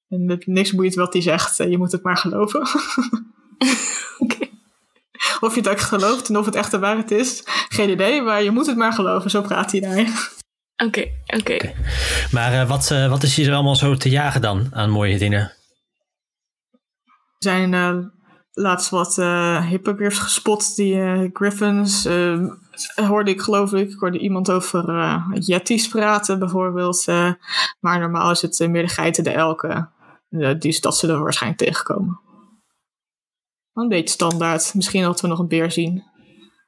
En het niks boeit wat hij zegt. eh, je moet het maar geloven. Oké. Of je het ook gelooft en of het echt de waarheid is, geen idee. Maar je moet het maar geloven, zo praat hij daar. Oké, oké. Maar eh, wat, eh, wat is hier allemaal zo te jagen dan aan mooie dingen? Er zijn eh, laatst wat eh hippogriffs gespot, die eh, griffins. eh, hoorde ik geloof ik, ik hoorde iemand over eh yeti's praten bijvoorbeeld. eh, maar normaal is het meer de geiten, de elken. Eh, die, dat zullen we waarschijnlijk tegenkomen. Een beetje standaard. Misschien dat we nog een beer zien.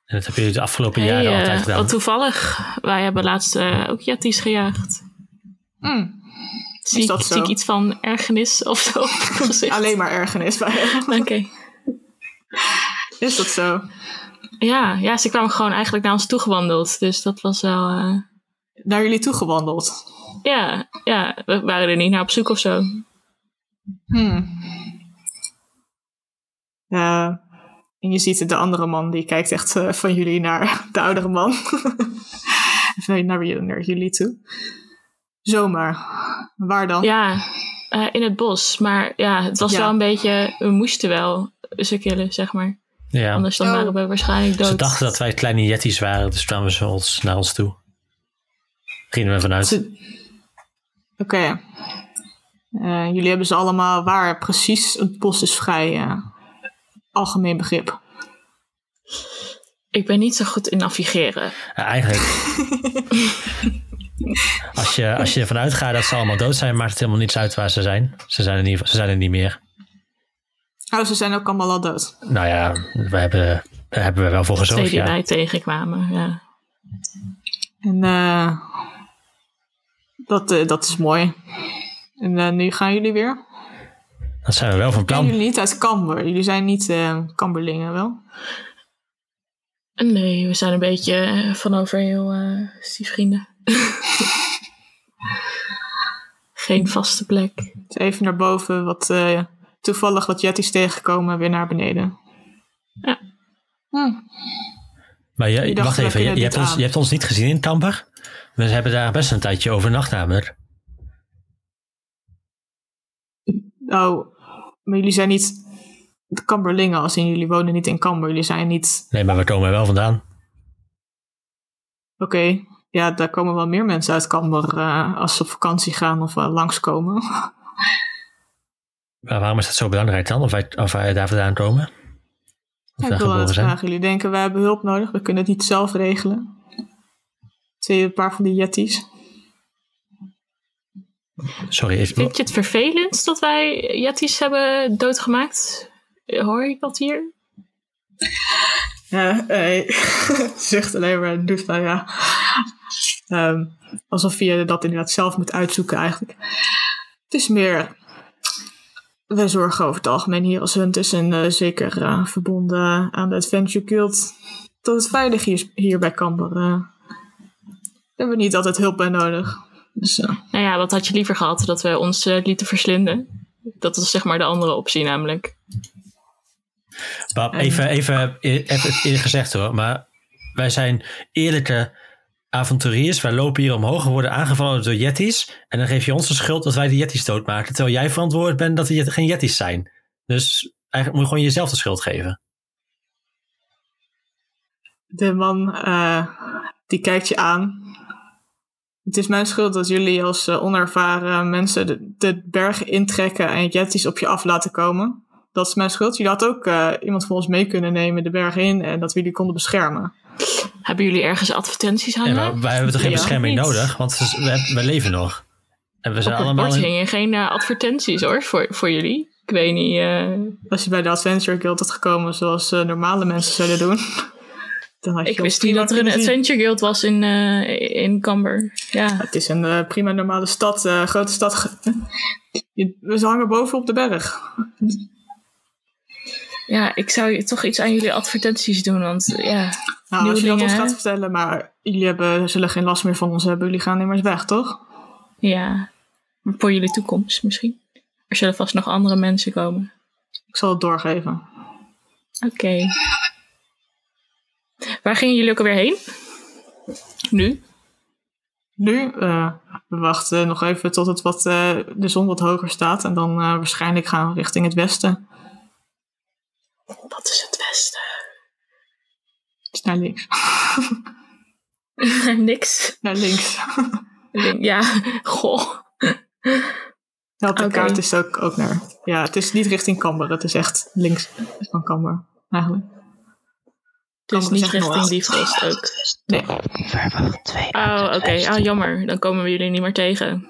En dat hebben jullie de afgelopen Hey, jaren eh, altijd gedaan. wat toevallig. Wij hebben laatst eh, ook jetties gejaagd. Hmm, Zie, dat ik, zo? zie ik iets van ergernis of zo alleen maar ergernis bij. Oké. Is dat zo? Ja, ja, ze kwamen gewoon eigenlijk naar ons toe gewandeld. Dus dat was wel... eh, Naar jullie toe gewandeld? ja, ja, we waren er niet naar op zoek of zo. Hmm. Ja, en je ziet de andere man, die kijkt echt eh, van jullie naar de oudere man. Van naar, jullie- naar jullie toe. Zomaar. Waar dan? Ja, eh, in het bos. Maar ja, het was Ja. wel een beetje... We moesten wel ze killen, zeg maar. ja. Anders dan Oh. waren we waarschijnlijk dood. Ze dachten dat wij kleine jetties waren, dus kwamen ze ons, naar ons toe. Gingen we vanuit. Oké. Eh, jullie hebben ze allemaal waar precies het bos is vrij. eh, algemeen begrip. Ik ben niet zo goed in navigeren. Ja, eigenlijk. als, je, als je ervan uitgaat dat ze allemaal dood zijn, maakt het helemaal niets uit waar ze zijn. Ze zijn er niet, ze zijn er niet meer. Oh, ze zijn ook allemaal al dood. Nou ja, we hebben, daar hebben we wel voor Twee gezorgd. die Ja. wij tegenkwamen, ja. En eh, dat, eh, dat is mooi. En eh, nu gaan jullie weer? Dat zijn we wel van plan. jullie niet uit Camber? Jullie zijn niet eh Camberlingen, wel? Nee, we zijn een beetje eh, van over heel eh stiefvrienden. Geen vaste plek. Dus even naar boven, wat, eh, toevallig wat jetties tegenkomen, weer naar beneden. Ja. Hm. Maar je, wacht even, je, hebt ons, je hebt ons niet gezien in Kamper. We hebben daar best een tijdje overnacht namelijk. Oh, maar jullie zijn niet de Camberlingen, als in jullie wonen niet in Camber. Jullie zijn niet... Nee, maar we komen er wel vandaan. Oké, ja, daar komen wel meer mensen uit Camber eh, als ze op vakantie gaan of uh, langskomen. Maar waarom is dat zo belangrijk dan? Of wij, of wij daar vandaan komen? Ja, ik wil het vragen. Jullie denken, we hebben hulp nodig. We kunnen het niet zelf regelen. Twee, een paar van die jetties. Sorry, is, Vind je het vervelend dat wij jetties hebben doodgemaakt? Hoor ik dat hier? Ja, zucht alleen maar en doet van ja. Ehm, alsof je dat inderdaad zelf moet uitzoeken eigenlijk. Het is meer wij zorgen over het algemeen hier als Hunters en eh, zeker eh, verbonden aan de Adventure Guild dat het veilig hier, hier bij Camber. eh daar hebben we niet altijd hulp bij nodig. Dus eh, Nou ja, wat had je liever gehad? Dat we ons eh, lieten verslinden? Dat is zeg maar de andere optie namelijk. Bab, even, even, e- even eerlijk gezegd hoor, maar wij zijn eerlijke avonturiers. Wij lopen hier omhoog, we worden aangevallen door yetties. En dan geef je ons de schuld dat wij de yetties doodmaken. Terwijl jij verantwoordelijk bent dat er geen yetties zijn. Dus eigenlijk moet je gewoon jezelf de schuld geven. de man eh, die kijkt je aan. Het is mijn schuld dat jullie als eh, onervaren mensen de, de bergen intrekken en jetties op je af laten komen. Dat is mijn schuld. Jullie had ook eh, iemand van ons mee kunnen nemen de bergen in en dat we jullie konden beschermen. Hebben jullie ergens advertenties Ja, hangen? maar wij hebben toch geen Ja, bescherming niet. nodig, want we, leven nog. En we zijn Op het allemaal. in- hingen geen eh, advertenties hoor, voor, voor jullie. Ik weet niet. eh, Als je bij de Adventure Guild had gekomen zoals eh, normale mensen zouden doen. Ik wist niet dat er een. Adventure Guild was in, eh in Camber. Ja. Het is een eh, prima normale stad, eh, grote stad. We hangen boven op de berg. ja, ik zou toch iets aan jullie advertenties doen, want ja. Nou, als je dat ons gaat vertellen, maar jullie hebben, zullen geen last meer van ons hebben. Jullie gaan immers weg, toch? Ja, voor jullie toekomst misschien. Er zullen vast nog andere mensen komen. Ik zal het doorgeven. Oké. Waar gingen jullie ook alweer heen? Nu? Nu, eh, we wachten nog even tot het wat, eh, de zon wat hoger staat. En dan eh, waarschijnlijk gaan we richting het westen. Wat is het westen? Dus naar links. Niks. naar links. Ja, goh. De kaart is ook, ook naar. Ja, het is niet richting Camber. Het is echt links van Camber, eigenlijk. Dus Camber niet zegt richting noord. Diefrost ook. Nee, Oh, oké. Ah, jammer. Dan komen we jullie niet meer tegen.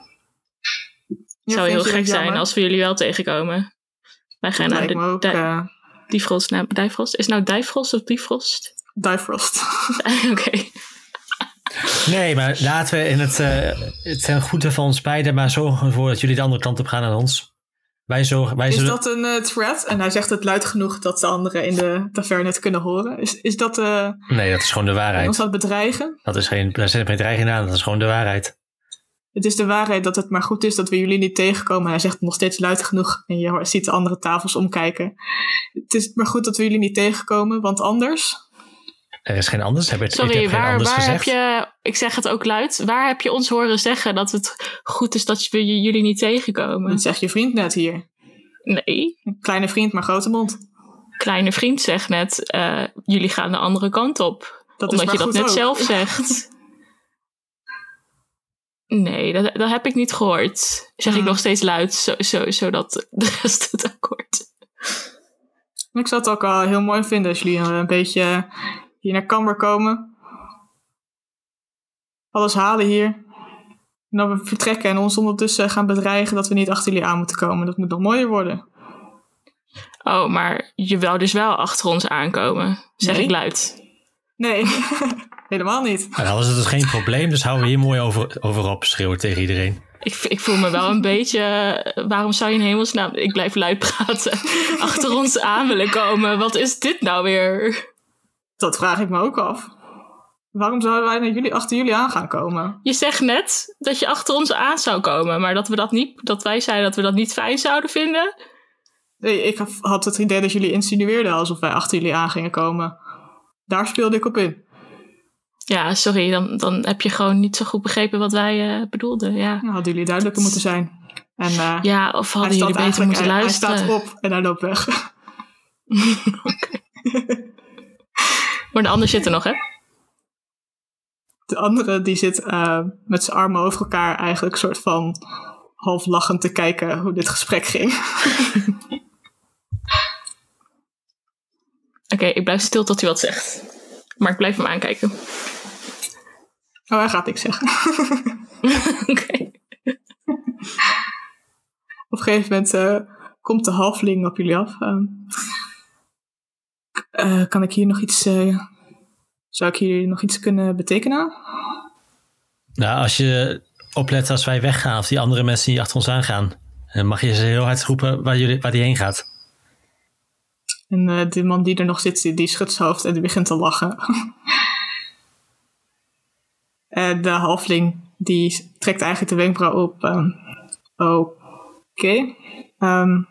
Het zou heel gek zijn als we jullie wel tegenkomen. Wij gaan naar de ook eh Diefrost. Naar Dijfrost? Is het nou Dijfrost of Diefrost? Difrost. oké. Nee, maar laten we in het, eh het ten goede van ons beiden maar zorgen ervoor dat jullie de andere kant op gaan dan ons. Wij, zorgen, wij Is zullen. dat een eh, threat? En hij zegt het luid genoeg dat de anderen in de taverne het kunnen horen. Is, is dat eh Nee, dat is gewoon de ons waarheid. aan het bedreigen? Dat is geen, daar zit geen dreiging aan, dat is gewoon de waarheid. Het is de waarheid dat het maar goed is dat we jullie niet tegenkomen. Hij zegt nog steeds luid genoeg en je ziet de andere tafels omkijken. Het is maar goed dat we jullie niet tegenkomen, want anders... Er is geen anders. Heb ik, ik Sorry, heb geen waar, anders waar heb je... Ik zeg het ook luid. Waar heb je ons horen zeggen dat het goed is dat we jullie niet tegenkomen? Dat zegt je vriend net hier. Nee. Kleine vriend, maar grote mond. Kleine vriend zegt net, eh, jullie gaan de andere kant op. Dat omdat je dat net ook. zelf zegt. Nee, dat, dat heb ik niet gehoord. Zeg ik Hmm. nog steeds luid, zo, zo, zodat de rest het ook hoort. Ik zou het ook al heel mooi vinden als jullie een beetje hier naar Camber komen. Alles halen hier. En dan we vertrekken en ons ondertussen gaan bedreigen dat we niet achter jullie aan moeten komen. Dat moet nog mooier worden. Oh, maar je wou dus wel achter ons aankomen, zeg Nee. ik luid. Nee, helemaal niet. Maar dan was het dus geen probleem, dus houden we hier mooi over, over op, schreeuwen tegen iedereen. Ik, ik voel me wel een beetje. eh, Waarom zou je in hemelsnaam. Ik blijf luid praten. achter ons aan willen komen? Wat is dit nou weer? Dat vraag ik me ook af. Waarom zouden wij naar jullie, achter jullie aan gaan komen? Je zegt net dat je achter ons aan zou komen, maar dat, we dat, niet, dat wij zeiden dat we dat niet fijn zouden vinden. Nee, ik had het idee dat jullie insinueerden alsof wij achter jullie aan gingen komen. Daar speelde ik op in. Ja, sorry, dan, dan heb je gewoon niet zo goed begrepen wat wij eh, bedoelden. Ja. Dan hadden jullie duidelijker moeten zijn. En eh, ja, of hadden jullie beter moeten hij- hij luisteren. staat op en hij loopt weg. Maar de ander zit er nog, hè? De andere die zit eh, met zijn armen over elkaar eigenlijk soort van half lachend te kijken hoe dit gesprek ging. Oké, ik blijf stil tot hij wat zegt. Maar ik blijf hem aankijken. Oh, hij gaat niks zeggen. Oké. Op een gegeven moment eh, komt de halfling op jullie af. Ehm, eh, kan ik hier nog iets... eh, zou ik hier nog iets kunnen betekenen? Nou, als je oplet als wij weggaan, of die andere mensen die achter ons aangaan, En mag je ze heel hard roepen waar, jullie, waar die heen gaat? En uh, de man die er nog zit, die, die schudt zijn hoofd en die begint te lachen. en de halfling, die trekt eigenlijk de wenkbrauw op. Um, Oké. Okay. Um,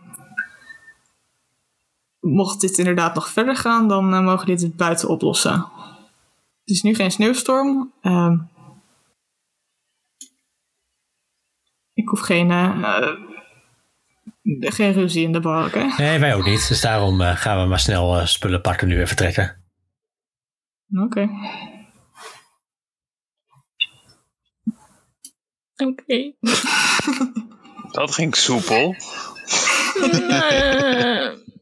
mocht dit inderdaad nog verder gaan, dan uh, mogen dit het buiten oplossen. Het is nu geen sneeuwstorm. Um, ik hoef geen, uh, geen ruzie in de bar, oké? Nee, wij ook niet. Dus daarom uh, gaan we maar snel spullen pakken nu en vertrekken. Oké. Okay. Oké. Okay. Dat ging soepel.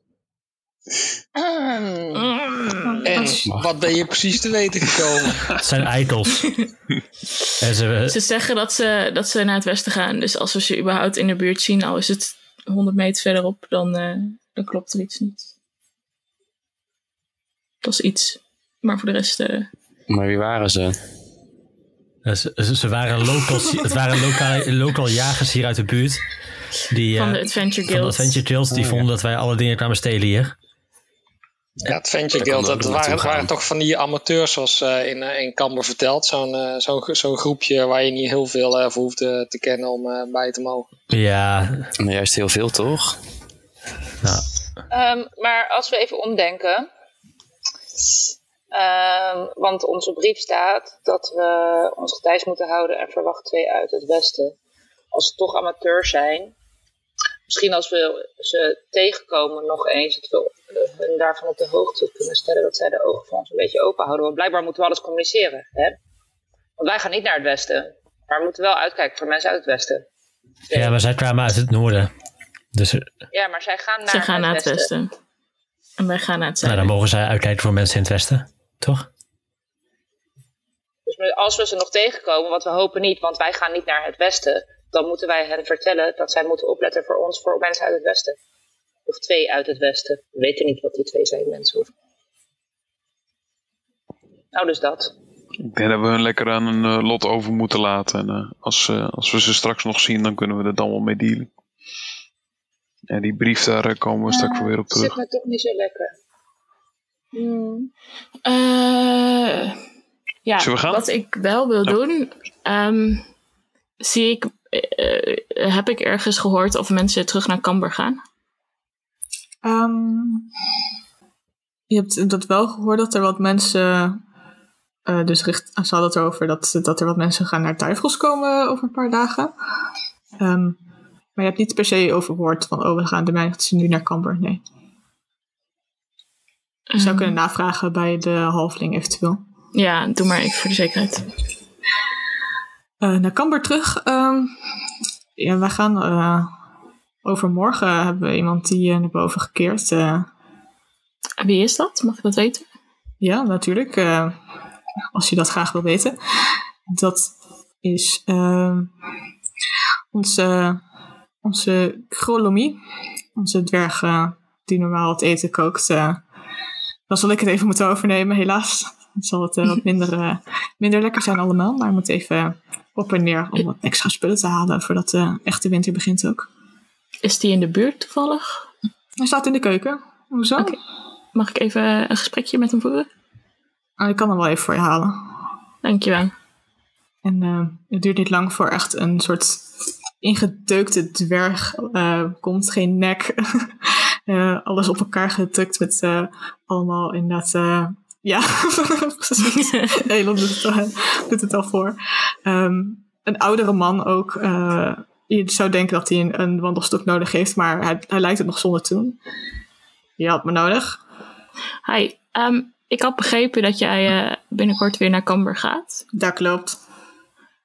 En wat ben je precies te weten gekomen? Het zijn eitels. en ze, ze zeggen dat ze, dat ze naar het westen gaan. Dus als we ze überhaupt in de buurt zien, al is het 100 meter verderop, dan, uh, dan klopt er iets niet. Dat is iets. Maar voor de rest. Uh... Maar wie waren ze? Ze, ze waren locals, het waren lokaal, lokaal jagers hier uit de buurt. Die, van de Adventure Guild. Van de Adventure Guild. Die oh, vonden ja. dat wij alle dingen kwamen stelen hier. Ja, het Adventure Guild, dat waren, waren toch van die amateurs, zoals uh, in, uh, in Camber verteld. Zo'n uh, zo'n zo groepje waar je niet heel veel voor hoeft te kennen om bij te mogen. Ja. Maar juist heel veel, toch? Ja. Um, maar als we even omdenken. Um, want onze brief staat dat we ons getijds moeten houden en verwacht twee uit het westen. Als ze toch amateurs zijn, misschien als we ze tegenkomen nog eens, dat we hun daarvan op de hoogte kunnen stellen dat zij de ogen van ons een beetje open houden. Want blijkbaar moeten we alles communiceren. Hè? Want wij gaan niet naar het westen, maar we moeten wel uitkijken voor mensen uit het westen. Ja, maar zij kwamen uit het noorden. Dus, ja, maar zij gaan naar, zij gaan het, naar het westen. westen. En wij gaan naar het zuiden. Nou, dan mogen zij uitkijken voor mensen in het westen, toch? Dus als we ze nog tegenkomen, wat we hopen niet, want wij gaan niet naar het westen, dan moeten wij hen vertellen dat zij moeten opletten voor ons, voor mensen uit het westen. Of twee uit het westen. We weten niet wat die twee zijn mensen hoeven. Nou, dus dat. Ik denk dat we hun lekker aan een uh, lot over moeten laten. En uh, als, uh, als we ze straks nog zien, dan kunnen we er dan wel mee dealen. En die brief, daar komen we straks weer op terug. zit me toch niet zo lekker. Hmm. ja, Zullen we gaan? wat ik wel wil doen, um, zie ik, heb ik ergens gehoord of mensen terug naar Camber gaan? Um, je hebt dat wel gehoord dat er wat mensen. Uh, dus richt, ze hadden het erover dat, dat er wat mensen gaan naar Tuifels komen over een paar dagen. Um, maar je hebt niet per se overhoord van, oh, we gaan de mensen nu naar Camber. Nee. Je zou kunnen navragen bij de halfling eventueel. Ja, doe maar even voor de zekerheid. Uh, naar Camber terug. Um, ja, wij gaan uh, overmorgen hebben we iemand die uh, naar boven gekeerd. Wie is dat? Mag ik dat weten? Ja, natuurlijk. Als je dat graag wil weten. Dat is ehm, onze, onze Grolomie. Onze dwerg die normaal het eten kookt. dan zal ik het even moeten overnemen, helaas. Dan zal het wat minder, minder lekker zijn allemaal. Maar ik moet even op en neer om wat extra spullen te halen voordat de echte winter begint ook. Is die in de buurt toevallig? Hij staat in de keuken. Hoezo? Okay. Mag ik even een gesprekje met hem voeren? Ah, ik kan hem wel even voor je halen. Dankjewel. En uh, het duurt niet lang voor echt een soort ingedeukte dwerg uh, komt. Geen nek. uh, alles op elkaar gedrukt met allemaal inderdaad... ja, Elon doet het, doet het al voor. Um, een oudere man ook je zou denken dat hij een, een wandelstok nodig heeft, maar hij, hij, lijkt het nog zonder te doen. Je had me nodig. Hi, um, ik had begrepen dat jij uh, binnenkort weer naar Camber gaat. Dat klopt.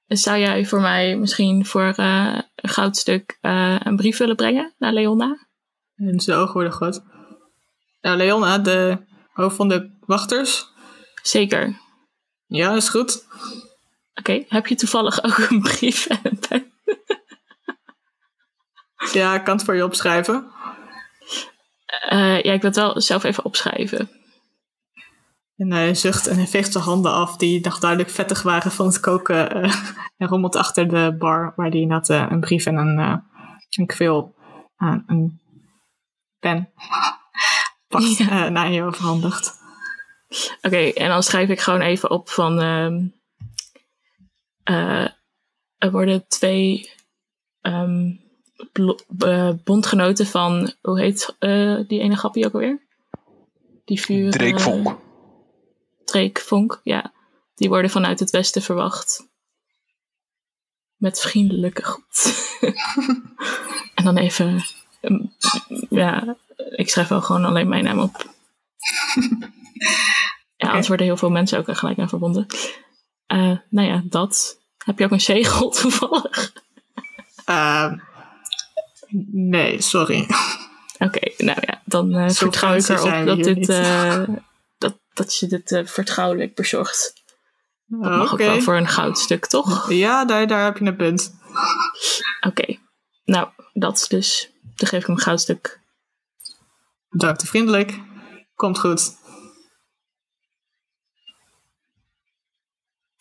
Zou jij voor mij misschien voor uh, een goudstuk een brief willen brengen naar Leona? En zijn ogen worden groot. Nou, Leona, de hoofd van de wachters. Zeker. Ja, is goed. Oké, okay. heb je toevallig ook een brief en een pen? Ja, ik kan het voor je opschrijven. Uh, ja, ik wil het wel zelf even opschrijven. En hij zucht en hij veegt zijn handen af, die nog duidelijk vettig waren van het koken. Uh, en rommelt achter de bar, waar hij inderdaad uh, een brief en een Ik veel aan een pen pakt Ja. eh, naar je overhandigt. Oké, en dan schrijf ik gewoon even op van. ehm, eh, er worden twee ehm, eh, bondgenoten van. Hoe heet eh, die ene grappie ook alweer? Die vuur. Drake eh, Vonk. Drake Vonk, ja. Die worden vanuit het westen verwacht. Met vriendelijke groet. en dan even. ehm, ja, ik schrijf wel gewoon alleen mijn naam op. Ja, anders worden heel veel mensen ook er gelijk aan verbonden. Eh, nou ja, dat. Heb je ook een zegel toevallig? Eh, nee, sorry. Oké, nou ja, dan Zo vertrouw ik erop dat, dit, eh, dat, dat je dit vertrouwelijk bezorgt. Dat mag ook wel voor een goudstuk, toch? Ja, daar, daar heb je een punt. Oké, nou, dat dus. Dan geef ik hem een goudstuk. Bedankt te vriendelijk. Komt goed.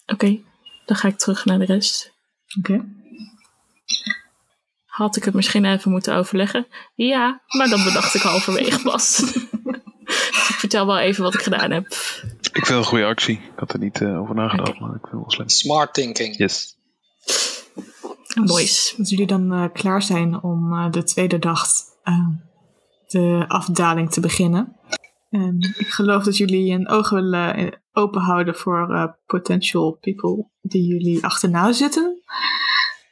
Oké, dan ga ik terug naar de rest. Oké. Had ik het misschien even moeten overleggen? Ja, maar dat bedacht ik halverwege pas. dus ik vertel wel even wat ik gedaan heb. Ik vind het een goede actie. Ik had er niet eh, over nagedacht, maar ik vind het wel slim. Smart thinking. Yes. Boys. Als jullie dan eh, klaar zijn om eh, de tweede dag de afdaling te beginnen. Ehm, ik geloof dat jullie een oog willen eh, open houden voor eh, potential people die jullie achterna zitten.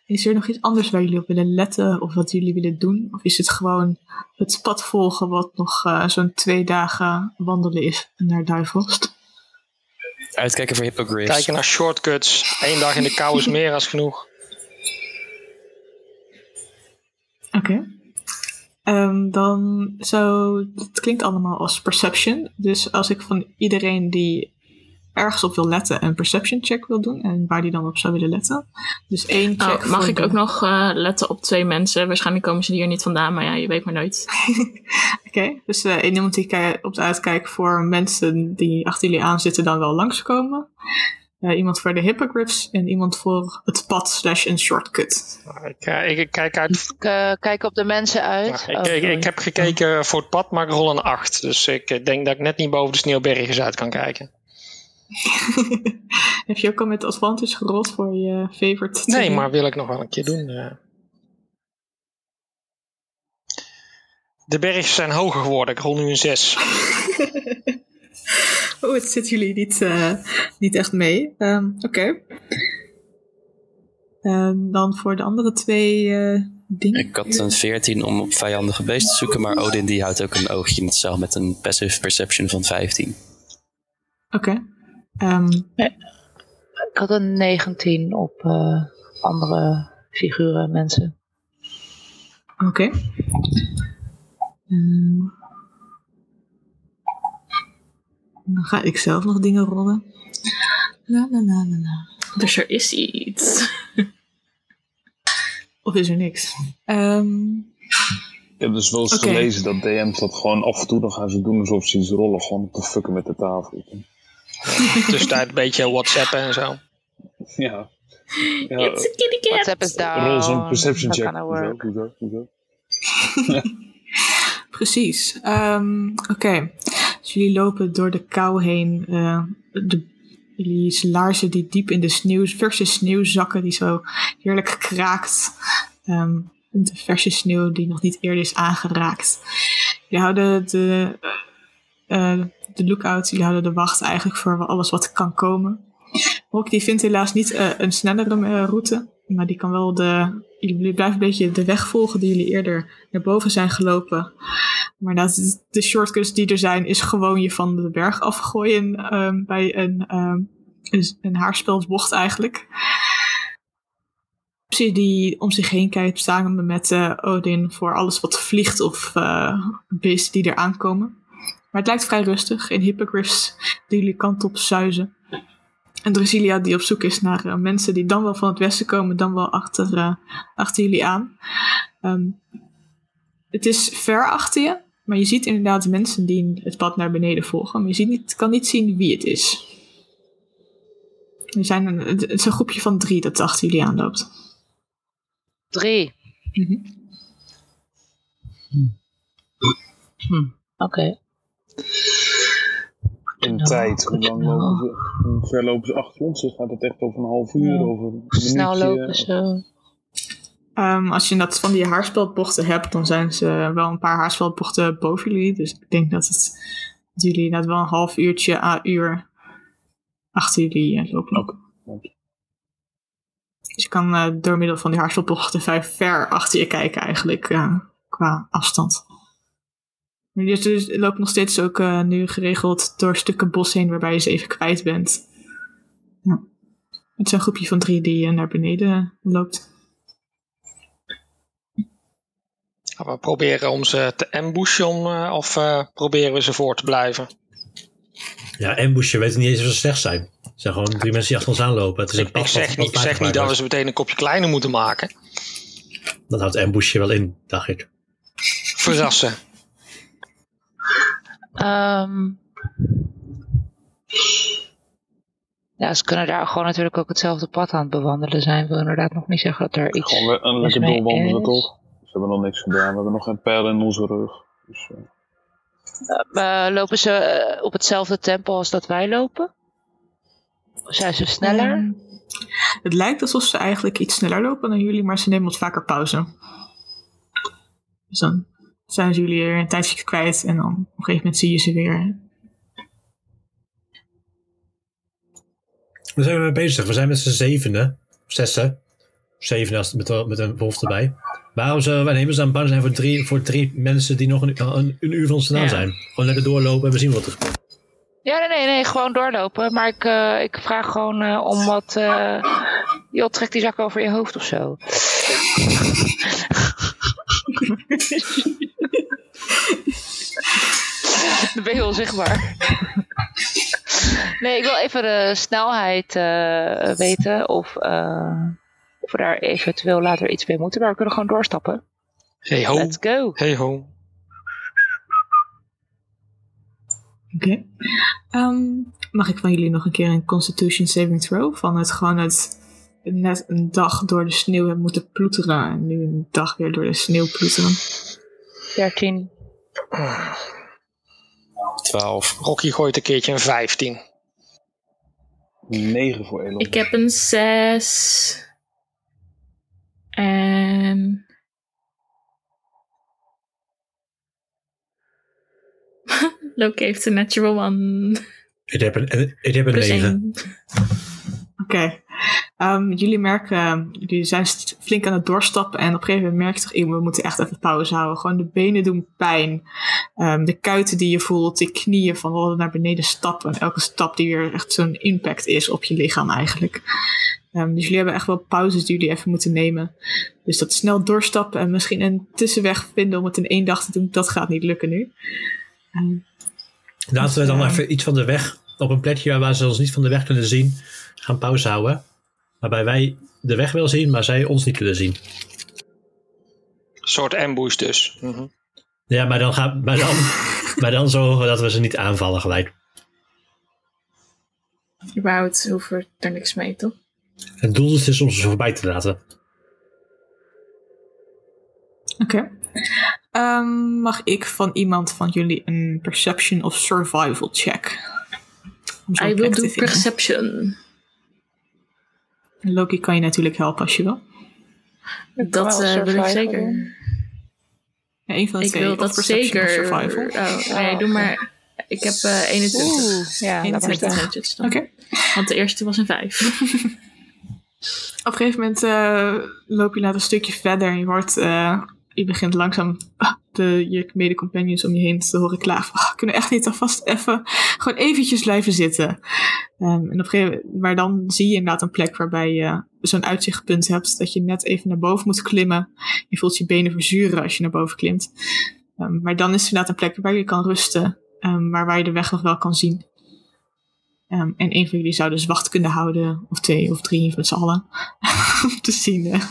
Is er nog iets anders waar jullie op willen letten of wat jullie willen doen? Of is het gewoon het pad volgen wat nog eh, zo'n twee dagen wandelen is naar Duivelst? Uitkijken voor hippogriffs. Kijken naar shortcuts. Eén dag in de kou is meer als genoeg. Oké. Ehm, dan zou. Het klinkt allemaal als perception. Dus als ik van iedereen die ergens op wil letten een perception check wil doen en waar die dan op zou willen letten. Dus één check. Oh, mag voor ik de- ook nog eh, letten op twee mensen? Waarschijnlijk komen ze hier niet vandaan, maar ja, je weet maar nooit. Oké, dus één iemand die op de uitkijk voor mensen die achter jullie aan zitten dan wel langskomen. Eh, iemand voor de hippogriffs en iemand voor het pad slash een shortcut. Ik, eh, ik, ik kijk uit. Ik eh, kijk op de mensen uit. ik, Oh, ik, sorry. ik heb gekeken voor het pad, maar ik rol een 8. Dus ik denk dat ik net niet boven de sneeuwbergjes uit kan kijken. Heb je ook al met advantage gerold voor je favorite? Nee, team? maar wil ik nog wel een keer doen. eh. De bergjes zijn hoger geworden. Ik rol nu een 6. Oh, het zit jullie niet, eh, niet echt mee. Ehm, Oké. Ehm, dan voor de andere twee eh, dingen. Ik had een 14 om op vijandige beesten te zoeken, maar Odin die houdt ook een oogje in het zaal met een passive perception van 15. Oké. Ehm, Ik had een 19 op eh, andere figuren, mensen. Oké. Ehm, dan ga ik zelf nog dingen rollen. La, la, la, la, la. Dus er is iets. Of is er niks? Ehm, Ik heb dus wel eens gelezen dat DM's dat gewoon af en toe dan gaan ze doen alsof ze iets rollen, gewoon te fucken met de tafel. Tussentijd een beetje whatsappen en zo. Ja. ja It's a kitty cat. WhatsApp is down. rol zo'n perception check. Hoezo, hoezo, hoezo? Precies. Ehm, Oké. Jullie lopen door de kou heen. eh, de, jullie laarzen die diep in de sneeuw, verse sneeuw zakken, die zo heerlijk kraakt. Ehm, de verse sneeuw die nog niet eerder is aangeraakt. Jullie houden de, eh, de lookout, jullie houden de wacht eigenlijk voor alles wat kan komen. Rock die vindt helaas niet eh, een snellere eh, route, maar die kan wel de. Jullie blijven een beetje de weg volgen die jullie eerder naar boven zijn gelopen. Maar dat, de shortcuts die er zijn, is gewoon je van de berg afgooien ehm, bij een, ehm, een, een eigenlijk. Die om zich heen kijkt samen met eh, Odin voor alles wat vliegt of eh, beesten die er aankomen. Maar het lijkt vrij rustig. En hippogriffs die jullie kant op zuizen. En Drasilia die op zoek is naar eh, mensen die dan wel van het westen komen, dan wel achter, eh, achter jullie aan. Ehm, het is ver achter je, maar je ziet inderdaad mensen die het pad naar beneden volgen. Maar je ziet niet, kan niet zien wie het is. Er zijn een, het is een groepje van drie dat achter jullie aanloopt. Drie. Mhm. Oké. In Ja, tijd, hoe lang snel. lopen ze? Hoe ver lopen ze achter ons? Dan gaat het echt over een half uur, Ja. over een Snel minuutje. lopen zo. Ehm, als je dat van die haarspeldbochten hebt, dan zijn ze wel een paar haarspeldbochten boven jullie. Dus ik denk dat, het, dat jullie inderdaad wel een half uurtje à uur achter jullie eh, lopen. Oké. Dus je kan eh, door middel van die haarspeldbochten vrij ver achter je kijken eigenlijk, eh, qua afstand. Dus, loopt nog steeds ook eh, nu geregeld door stukken bos heen waarbij je ze even kwijt bent. Ja. Het is een groepje van drie die eh, naar beneden loopt. Gaan we proberen om ze te ambushen om, eh, of eh, proberen we ze voor te blijven? Ja, ambushen weten niet eens of ze slecht zijn. Het zijn gewoon drie mensen die achter ons aanlopen. Het is een Ik zeg, niet, ik zeg niet dat we ze meteen een kopje kleiner moeten maken. Dat houdt ambushen wel in, dacht ik. Verrassen. Ehm ja, ze kunnen daar gewoon natuurlijk ook hetzelfde pad aan het bewandelen zijn. wil inderdaad nog niet zeggen dat er iets Gewoon een lekker mee doorwandelen, is. toch? Ze hebben nog niks gedaan. We hebben nog geen pijl in onze rug. Dus, eh, Eh, lopen ze eh, op hetzelfde tempo als dat wij lopen? Of zijn ze sneller? Ehm, het lijkt alsof ze eigenlijk iets sneller lopen dan jullie, maar ze nemen wat vaker pauze. Dus dan zijn ze jullie weer een tijdje kwijt en dan op een gegeven moment zie je ze weer. Waar zijn we mee bezig? We zijn met z'n zevenen. Of zessen. Zevenen als, met, met een wolf erbij. Waarom zouden wij nemen ze aan bang zijn voor drie, voor drie mensen die nog een, een, een uur van ons vandaan Ja. zijn? Gewoon lekker doorlopen en we zien wat er Ja, nee, nee, nee, gewoon doorlopen. Maar ik, eh, ik vraag gewoon eh, om wat... eh joh, trek die zak over je hoofd of zo. Dan ben je heel zichtbaar. nee, ik wil even de snelheid eh, weten. Of, eh, of we daar eventueel later iets mee moeten. Maar we kunnen gewoon doorstappen. Hey ho. Let's go. Hey ho. Oké. Ehm, mag ik van jullie nog een keer een Constitution Saving Throw? Van het gewoon het net een dag door de sneeuw hebben moeten ploeteren. En nu een dag weer door de sneeuw ploeteren. 13. 12. Rocky gooit een keertje een 15. 9 voor Elon. Ik heb een 6. En. Loki heeft een natural one. Ik heb een, ik heb een Plus 9. 1. Oké. Ehm, jullie merken, jullie zijn flink aan het doorstappen en op een gegeven moment merk je toch, "Eeuw, we moeten echt even pauze houden. Gewoon de benen doen pijn. Ehm, de kuiten die je voelt, de knieën van wel naar beneden stappen. En elke stap die weer echt zo'n impact is op je lichaam eigenlijk. Ehm, dus jullie hebben echt wel pauzes die jullie even moeten nemen. Dus dat snel doorstappen en misschien een tussenweg vinden om het in één dag te doen, dat gaat niet lukken nu. Laten we dan Ja. even iets van de weg, op een plekje waar ze ons niet van de weg kunnen zien, gaan pauze houden. Waarbij wij de weg wel zien, maar zij ons niet kunnen zien. Een soort ambush dus. Mhm. Ja, maar dan, gaan, maar dan, maar dan zorgen we dat we ze niet aanvallen gelijk. Überhaupt hoeven we er niks mee, toch? Het doel is dus om ze voorbij te laten. Oké. Ehm, mag ik van iemand van jullie een perception of survival check? I will do vinden. perception. Loki kan je natuurlijk helpen als je wil. Dat eh, wil ik zeker. Ja, een van de Ik twee. wil of dat perception of zeker. survival. Oh, nee, doe maar. Ik heb eh 21. Oeh, ja, laat maar 21 staan. netjes dan. Oké. Want de eerste was een 5. Op een gegeven moment eh, loop je naar een stukje verder en je hoort... eh, je begint langzaam ah, de, je mede-companions om je heen te horen klagen. "Ah, kunnen echt niet alvast even... Gewoon eventjes blijven zitten. Ehm, en op een maar dan zie je inderdaad een plek waarbij je zo'n uitzichtpunt hebt. Dat je net even naar boven moet klimmen. Je voelt je benen verzuren als je naar boven klimt. Ehm, maar dan is er inderdaad een plek waar je kan rusten. ehm, maar waar je de weg nog wel kan zien. En een van jullie zou dus wacht kunnen houden. Of twee of drie met z'n allen. om te zien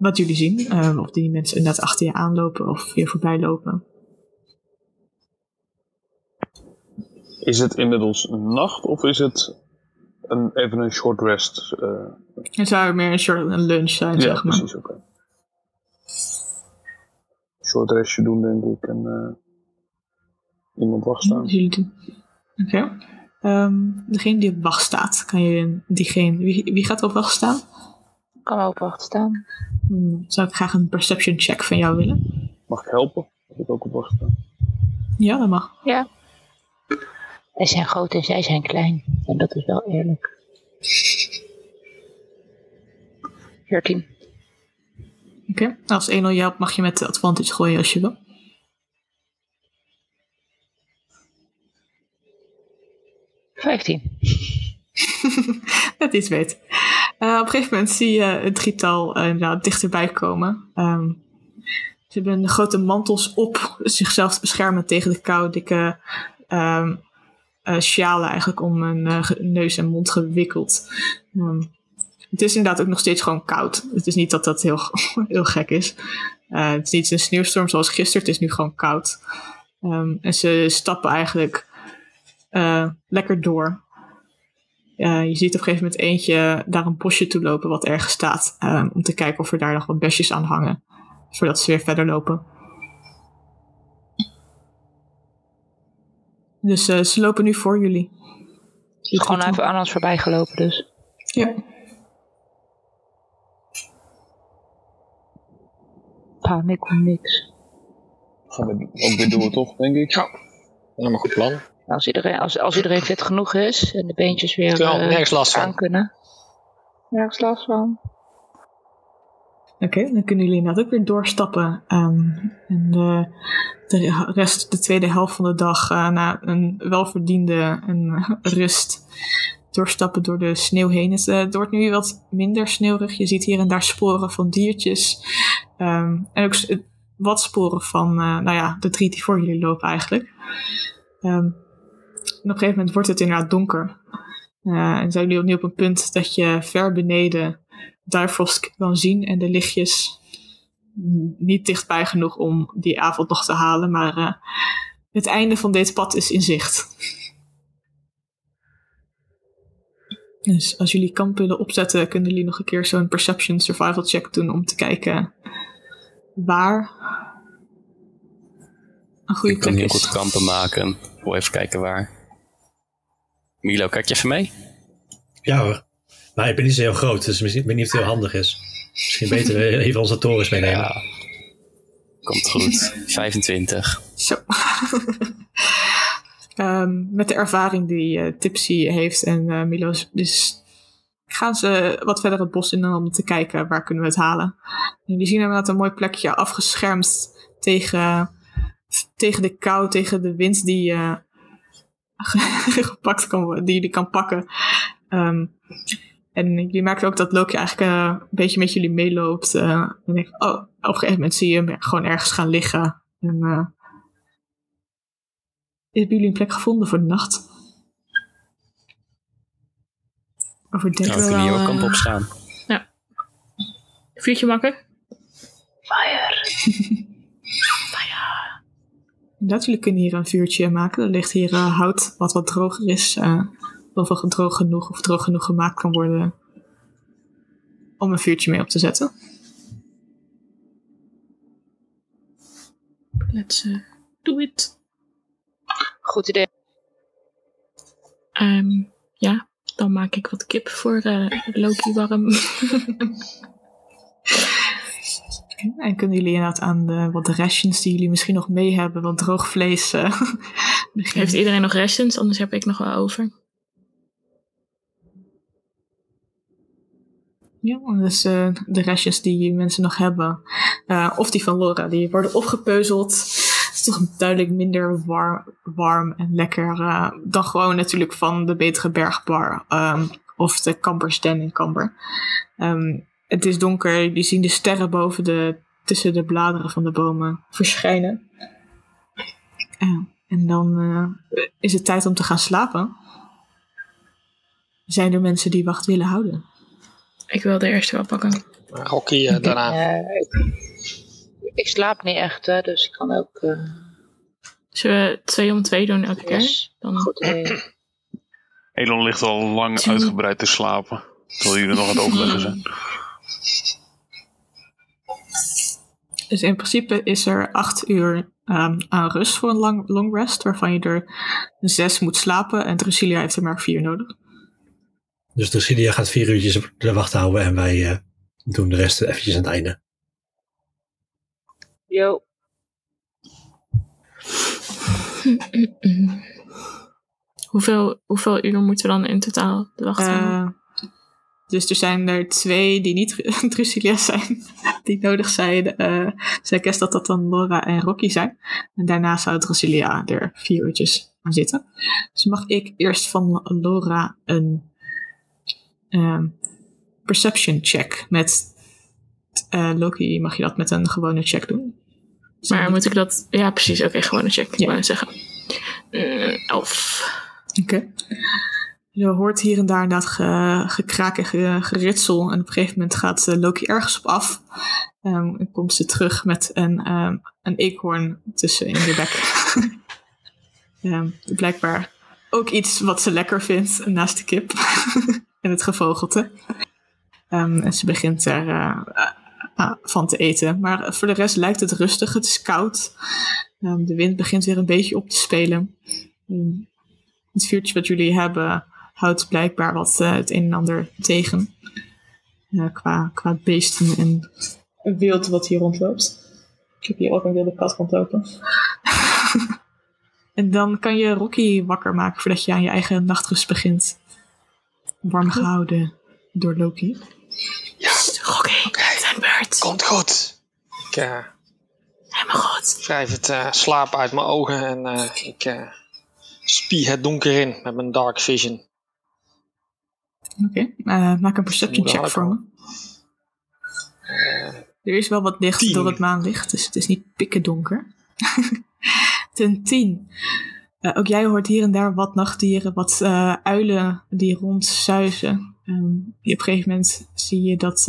wat jullie zien. Ehm, of die mensen inderdaad achter je aanlopen of weer voorbij lopen. Is het inmiddels nacht of is het een, even een short rest? eh, Het zou meer een soort een lunch zijn, ja, zeg maar. precies. Oké. short restje doen, denk ik. En eh, iemand wacht staan. Jullie doen. Oké. Ehm, degene die op wacht staat, kan je diegene. Wie, wie gaat er op wacht staan? Kan wel op wacht staan. Hmm, zou ik graag een perception check van jou willen? Mag ik helpen? Als ik ook op wacht sta. Ja, dat mag. Ja. Wij zijn groot en zij zijn klein. En dat is wel eerlijk. 14. Oké. Als 1 al je helpt, mag je met de advantage gooien als je wil. Vijftien. Net iets weet. Eh, op een gegeven moment zie je het drietal eh, dichterbij komen. Ehm, ze hebben grote mantels op, zichzelf te beschermen tegen de kou. Dikke ehm eh, sjalen eigenlijk om hun neus en mond gewikkeld. Ehm, het is inderdaad ook nog steeds gewoon koud. Het is niet dat dat heel, heel gek is. Het is niet een sneeuwstorm zoals gisteren. Het is nu gewoon koud. En ze stappen eigenlijk lekker door. Eh, je ziet op een gegeven moment eentje daar een bosje toe lopen wat ergens staat. ehm, om te kijken of er daar nog wat besjes aan hangen. Voordat ze weer verder lopen. Dus eh, ze lopen nu voor jullie. Gewoon even aan ons voorbij gelopen dus. Ja. Pa, ik kom niks. Gaan we ook weer door, toch, denk ik? Ja. Helemaal goed plan. Als iedereen, als, als iedereen fit genoeg is en de beentjes weer eh, nergens last van. aan kunnen. Nergens last van. Oké, dan kunnen jullie inderdaad ook weer doorstappen. ehm, en de, de rest, de tweede helft van de dag, eh, na een welverdiende en, rust, doorstappen door de sneeuw heen. Het, eh, het wordt nu wat minder sneeuwig. Je ziet hier en daar sporen van diertjes. ehm, en ook wat sporen van, eh, nou ja, de drie die voor jullie lopen eigenlijk. Ehm, en op een gegeven moment wordt het inderdaad donker. Eh, en zijn jullie nu op een punt dat je ver beneden Duifrost kan zien en de lichtjes niet dichtbij genoeg om die avond nog te halen, maar eh, het einde van dit pad is in zicht. Dus als jullie kamp willen opzetten, kunnen jullie nog een keer zo'n perception survival check doen om te kijken waar een goede Ik kan plek heel is. goed kampen maken. Wil even kijken waar. Milo, kijk je even mee? Ja hoor. Maar ik ben niet zo heel groot, dus misschien- ik weet niet of het heel handig is. Misschien beter we even onze torens meenemen. Ja. Komt goed. 25. Zo. Ehm, met de ervaring die eh, Tipsy heeft en eh Milo's, dus gaan ze wat verder het bos in om te kijken waar kunnen we het halen. En die zien inderdaad een mooi plekje afgeschermd tegen, tegen de kou, tegen de wind die eh, gepakt kan worden, die jullie kan pakken. Ehm, en je merkt ook dat Loki eigenlijk eh, een beetje met jullie meeloopt. eh, en ik, oh, op een gegeven moment zie je hem gewoon ergens gaan liggen. En, eh, hebben jullie een plek gevonden voor de nacht? Over Nou, we kunnen hier ook kamp opslaan. Vuurtje makken? Inderdaad, jullie kunnen hier een vuurtje maken. Er ligt hier eh, hout wat wat droger is. eh of wel droog genoeg of droog genoeg gemaakt kan worden om een vuurtje mee op te zetten. Let's eh, do it. Goed idee. Ehm, ja, dan maak ik wat kip voor Loki warm. En kunnen jullie inderdaad aan de, wat rations die jullie misschien nog mee hebben, wat droog vlees. eh, Heeft iedereen nog rations? Anders heb ik nog wel over. Ja, dus eh, de restjes die mensen nog hebben, eh, of die van Laura, die worden opgepeuzeld. Het is toch duidelijk minder warm, warm en lekker dan gewoon natuurlijk van de betere bergbar ehm, of de kampersden in Kamber. Ehm, het is donker, je ziet de sterren boven de, tussen de bladeren van de bomen verschijnen. Ja, en dan eh, is het tijd om te gaan slapen. Zijn er mensen die wacht willen houden? Ik wil de eerste wel pakken. Rocky eh, daarna. Eh, ik, ik slaap niet echt, hè, dus ik kan ook. eh, Zullen we twee om twee doen elke keer? yes, Dan goed. Elon ligt al lang uitgebreid te slapen. Terwijl jullie nog aan het overleggen zijn. Dus in principe is er acht uur um, aan rust voor een lang, long rest, waarvan je er zes moet slapen. En Drusilla heeft er maar vier nodig. Dus Drusilla gaat vier uurtjes op de wacht houden en wij uh, doen de rest eventjes aan het einde. Yo. hoeveel, hoeveel uur moeten we dan in totaal de wacht houden? Dus er zijn er twee die niet Drusilla zijn, die nodig zijn. Uh, zij guess dat dat dan Laura en Rocky zijn. En daarna zou Drusilla er vier uurtjes aan zitten. Dus mag ik eerst van Laura een um, perception check met uh, Loki mag je dat met een gewone check doen. Maar moet ik dat... Ja, precies. Oké, okay, gewone check. Ja. Ik zeggen. Uh, elf. Oké. Okay. Je hoort hier en daar inderdaad ge, gekraak en geritsel. En op een gegeven moment gaat uh, Loki ergens op af. Um, en komt ze terug met een, um, een eekhoorn tussen in de bek. um, blijkbaar ook iets wat ze lekker vindt naast de kip. en het gevogelte. en ze begint er uh, uh, van te eten. Maar voor de rest lijkt het rustig. Het is koud. de wind begint weer een beetje op te spelen. het vuurtje wat jullie hebben houdt blijkbaar wat uh, het een en ander tegen. Uh, qua, qua beesten en wild wat hier rondloopt. Ik heb hier ook een wilde kat rondlopen. en dan kan je Rocky wakker maken voordat je aan je eigen nachtrust begint. Warm gehouden door Loki. Ja, Rocky, okay. zijn beurt. Komt goed. Ik uh, Helemaal goed. wrijf het uh, slaap uit mijn ogen en uh, ik uh, spie het donker in met mijn dark vision. Oké, okay. uh, maak een perception check voor me. Uh, er is wel wat licht door het maanlicht, dus het is niet pikken donker. Ten tien. Uh, ook jij hoort hier en daar wat nachtdieren, wat uilen die rondzuizen. Um, op een gegeven moment zie je dat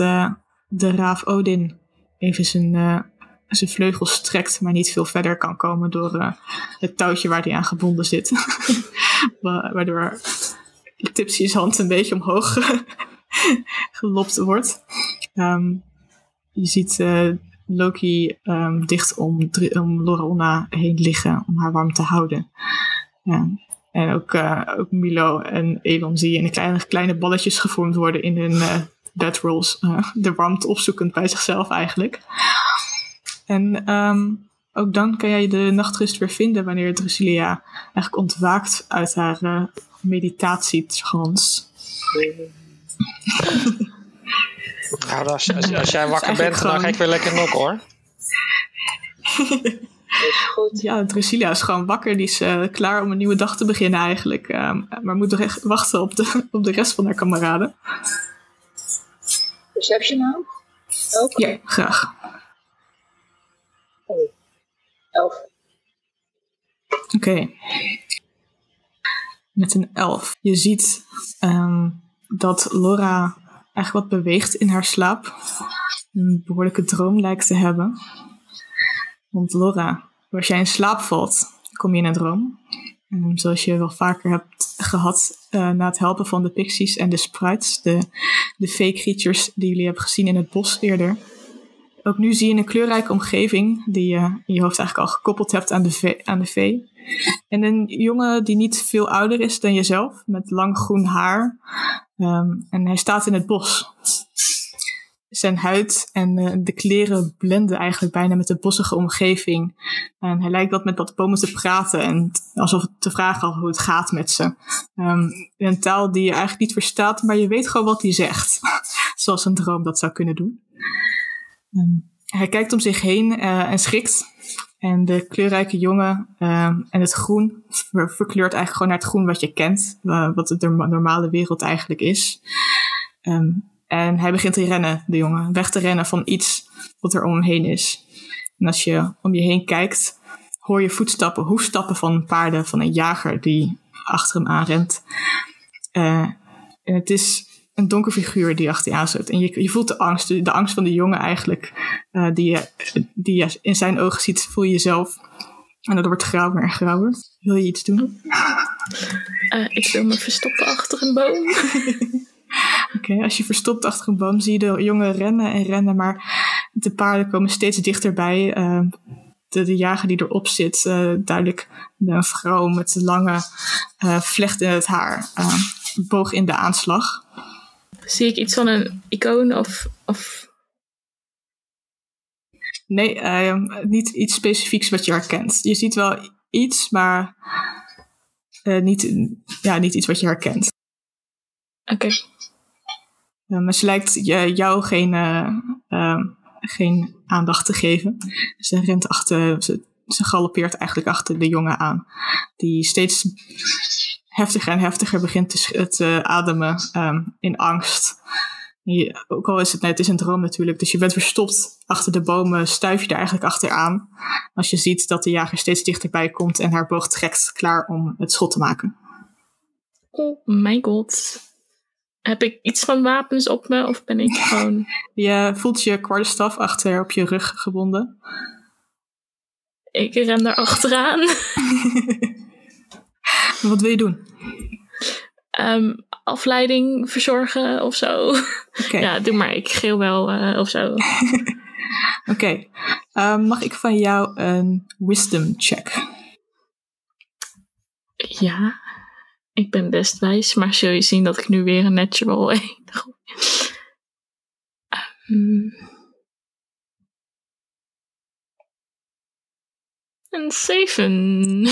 de raaf Odin even zijn, zijn vleugels strekt, maar niet veel verder kan komen door het touwtje waar hij aan gebonden zit. Waardoor Tipsy's hand een beetje omhoog gelopt wordt. Um, je ziet uh, Loki um, dicht om, om Lorona heen liggen om haar warm te houden. Ja. En ook, uh, ook Milo en Elon zie je in kleine, kleine balletjes gevormd worden in hun uh, bedrolls. de warmte opzoekend bij zichzelf eigenlijk. En um, ook dan kan jij de nachtrust weer vinden wanneer Drusilla eigenlijk ontwaakt uit haar meditatietrance. Nou, als, als, als jij wakker bent, gewoon... dan ga ik weer lekker nok hoor. Goed. Ja, Drusilla is gewoon wakker. Die is uh, klaar om een nieuwe dag te beginnen eigenlijk. Um, maar moet nog echt wachten op de, op de rest van haar kameraden. Perception nou? Ook? Ja, graag. Oh. Elf. Oké. Okay met een elf. Je ziet um, dat Laura echt wat beweegt in haar slaap. Een behoorlijke droom lijkt te hebben. Want Laura, als jij in slaap valt, kom je in een droom. Um, zoals je wel vaker hebt gehad uh, na het helpen van de pixies en de sprites, de, de fake creatures die jullie hebben gezien in het bos eerder. Ook nu zie je een kleurrijke omgeving die je in je hoofd eigenlijk al gekoppeld hebt aan de, vee, aan de vee. En een jongen die niet veel ouder is dan jezelf, met lang groen haar. Um, en hij staat in het bos. Zijn huid en uh, de kleren blenden eigenlijk bijna met de bossige omgeving. En hij lijkt wat met wat bomen te praten en alsof te vragen hoe het gaat met ze. In een taal die je eigenlijk niet verstaat, maar je weet gewoon wat hij zegt. Zoals een droom dat zou kunnen doen. Um, hij kijkt om zich heen uh, en schrikt. En de kleurrijke jongen um, en het groen verkleurt eigenlijk gewoon naar het groen wat je kent. Wat de normale wereld eigenlijk is. Um, en hij begint te rennen, de jongen. Weg te rennen van iets wat er om hem heen is. En als je om je heen kijkt, hoor je voetstappen, hoefstappen van paarden van een jager die achter hem aanrent. Uh, en het is een donker figuur die achter je aan zit. En je, je voelt de angst, de angst van de jongen eigenlijk, uh, die, je, die je in zijn ogen ziet, voel je jezelf. En dat wordt grauwer en grauwer. Wil je iets doen? Uh, ik wil me verstoppen achter een boom. Oké, okay, als je verstopt achter een boom zie je de jongen rennen en rennen, maar De paarden komen steeds dichterbij. Uh, de, de, jager die erop zit, uh, duidelijk een vrouw met lange uh, vlechten in het haar, boog in de aanslag. Zie ik iets van een icoon of... of... Nee, ehm, niet iets specifieks wat je herkent. Je ziet wel iets, maar niet, ja, niet iets wat je herkent. Oké. Okay. maar ze lijkt jou geen ehm, geen aandacht te geven. Ze rent achter, ze, ze galoppeert eigenlijk achter de jongen aan, die steeds heftiger en heftiger begint te, te ademen um, in angst. Je, ook al is het net, is een droom natuurlijk, dus je bent verstopt achter de bomen, stuif je er eigenlijk achteraan. Als je ziet dat de jager steeds dichterbij komt en haar boog trekt, klaar om het schot te maken. Oh my god. Heb ik iets van wapens op me of ben ik gewoon... Je voelt je quarterstaff achter op je rug gebonden. Ik ren er achteraan. Wat wil je doen? Um, afleiding verzorgen of zo. Okay. Ja, doe maar. Ik geel wel uh, of zo. Oké. Okay. Um, mag ik van jou een wisdom check? Ja. Ik ben best wijs, maar zul je zien dat ik nu weer een natural 1 gooi. Um, een 7.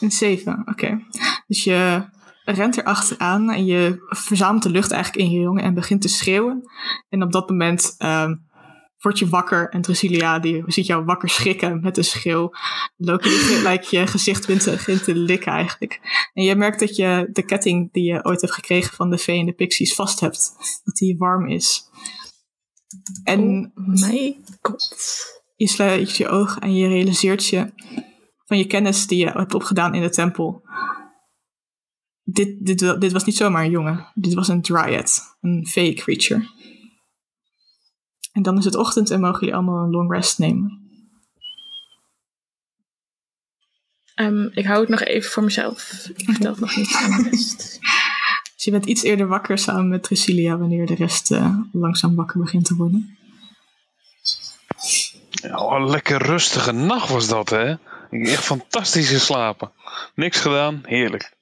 een 7, oké. Okay. Dus je rent er achteraan en je verzamelt de lucht eigenlijk in je jongen en begint te schreeuwen. En op dat moment um, word je wakker en Drasilia die ziet jou wakker schrikken met een schreeuw. Loki lijkt je gezicht begint te likken eigenlijk. En je merkt dat je de ketting die je ooit hebt gekregen van de vee en de pixies vast hebt. Dat die warm is. En oh my god. Je sluit je oog en je realiseert je van je kennis die je hebt opgedaan in de tempel. Dit, dit, dit was niet zomaar een jongen. Dit was een dryad. Een fey creature. En dan is het ochtend en mogen jullie allemaal een long rest nemen. Um, ik hou het nog even voor mezelf. Ik vertel het nog niet aan de rest. Dus je bent iets eerder wakker samen met Tricilia wanneer de rest uh, langzaam wakker begint te worden. Oh, een lekker rustige nacht was dat, hè? Ik heb echt fantastisch geslapen. Niks gedaan, heerlijk.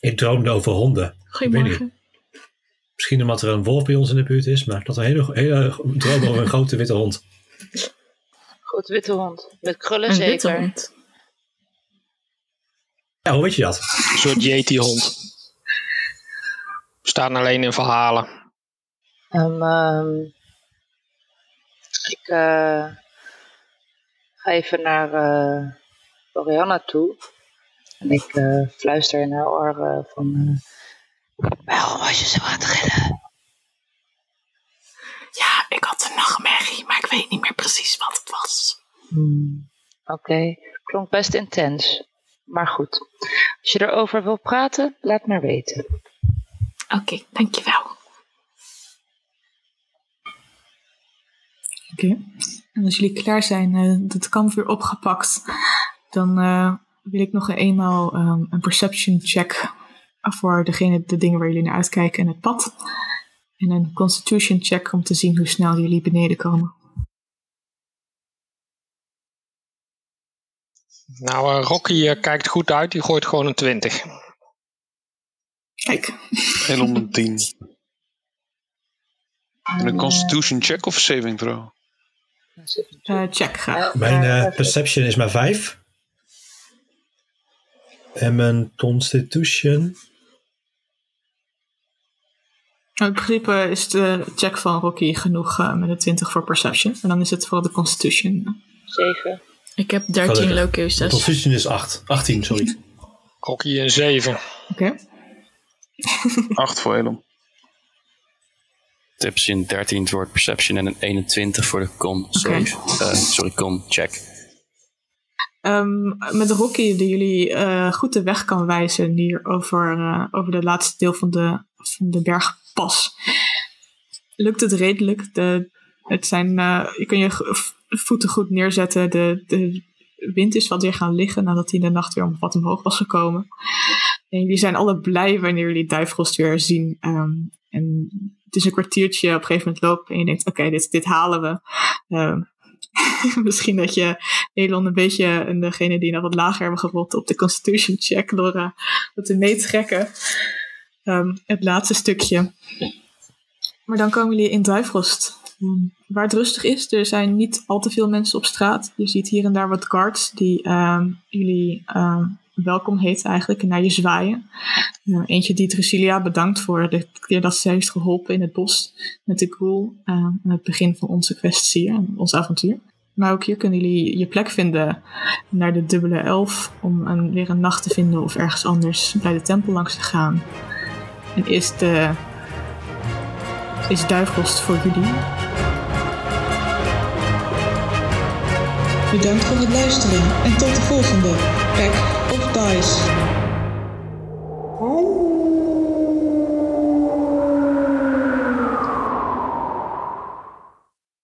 Ik droomde over honden. Goedemorgen. Misschien omdat er een wolf bij ons in de buurt is, maar dat een hele, hele droom over een grote witte hond. Goed, witte hond. Met krullen Een zeker. witte hond. Ja, hoe weet je dat? Een soort Yeti-hond. Staan alleen in verhalen. Um, um, ik uh, ga even naar uh, toe. En ik uh, fluister in haar oor van... Waarom was je zo aan het gillen? Ja, ik had een nachtmerrie, maar ik weet niet meer precies wat het was. Hmm, Oké, okay. klonk best intens. Maar goed, als je erover wil praten, laat maar weten. Oké, okay, dankjewel. Oké, okay. en als jullie klaar zijn, uh, het kamp weer opgepakt, dan uh, wil ik nog eenmaal um, een perception check voor degene, de dingen waar jullie naar uitkijken en het pad. En een constitution check om te zien hoe snel jullie beneden komen. Nou, uh, Rocky uh, kijkt goed uit. Die gooit gewoon een 20. Kijk. En om een 10. En een constitution check of saving throw? Uh, check graag. Mijn perception is maar 5. En mijn constitution in principe is de check van Rocky genoeg uh, met een 20 voor perception. En dan is het voor de constitution. 7. Ik heb 13 locu's. De constitution is 8. 18, sorry. Rocky een 7. Oké. Okay. 8 voor Elon. Tips in 13 voor perception en een 21 voor de con. Okay. Uh, sorry, con check. Um, met Rocky die jullie uh, goed de weg kan wijzen hier over, uh, over de laatste deel van de, van de bergpas. Lukt het redelijk. De, het zijn, je kan je voeten goed neerzetten. De, de wind is wat weer gaan liggen nadat hij in de nacht weer om wat omhoog was gekomen. En jullie zijn alle blij wanneer jullie Duifrost weer zien. Um, en is een kwartiertje op een gegeven moment lopen en je denkt, oké, dit, dit halen we. Ehm, misschien dat je Elon een beetje en degene die nog wat lager hebben gerold op de Constitution check door uh, te meetrekken. Um, het laatste stukje. Maar dan komen jullie in Duifrost. Um, waar het rustig is, er zijn niet al te veel mensen op straat. Je ziet hier en daar wat guards die um, jullie welkom heet eigenlijk en naar je zwaaien. Uh, eentje die Drusilia bedankt voor de keer dat ze heeft geholpen in het bos met de ghoul uh, aan het begin van onze quest hier, ons avontuur. Maar ook hier kunnen jullie je plek vinden naar de dubbele elf om een, weer een nacht te vinden of ergens anders bij de tempel langs te gaan. En is de is voor jullie. Bedankt voor het luisteren en tot de volgende Pack Boys.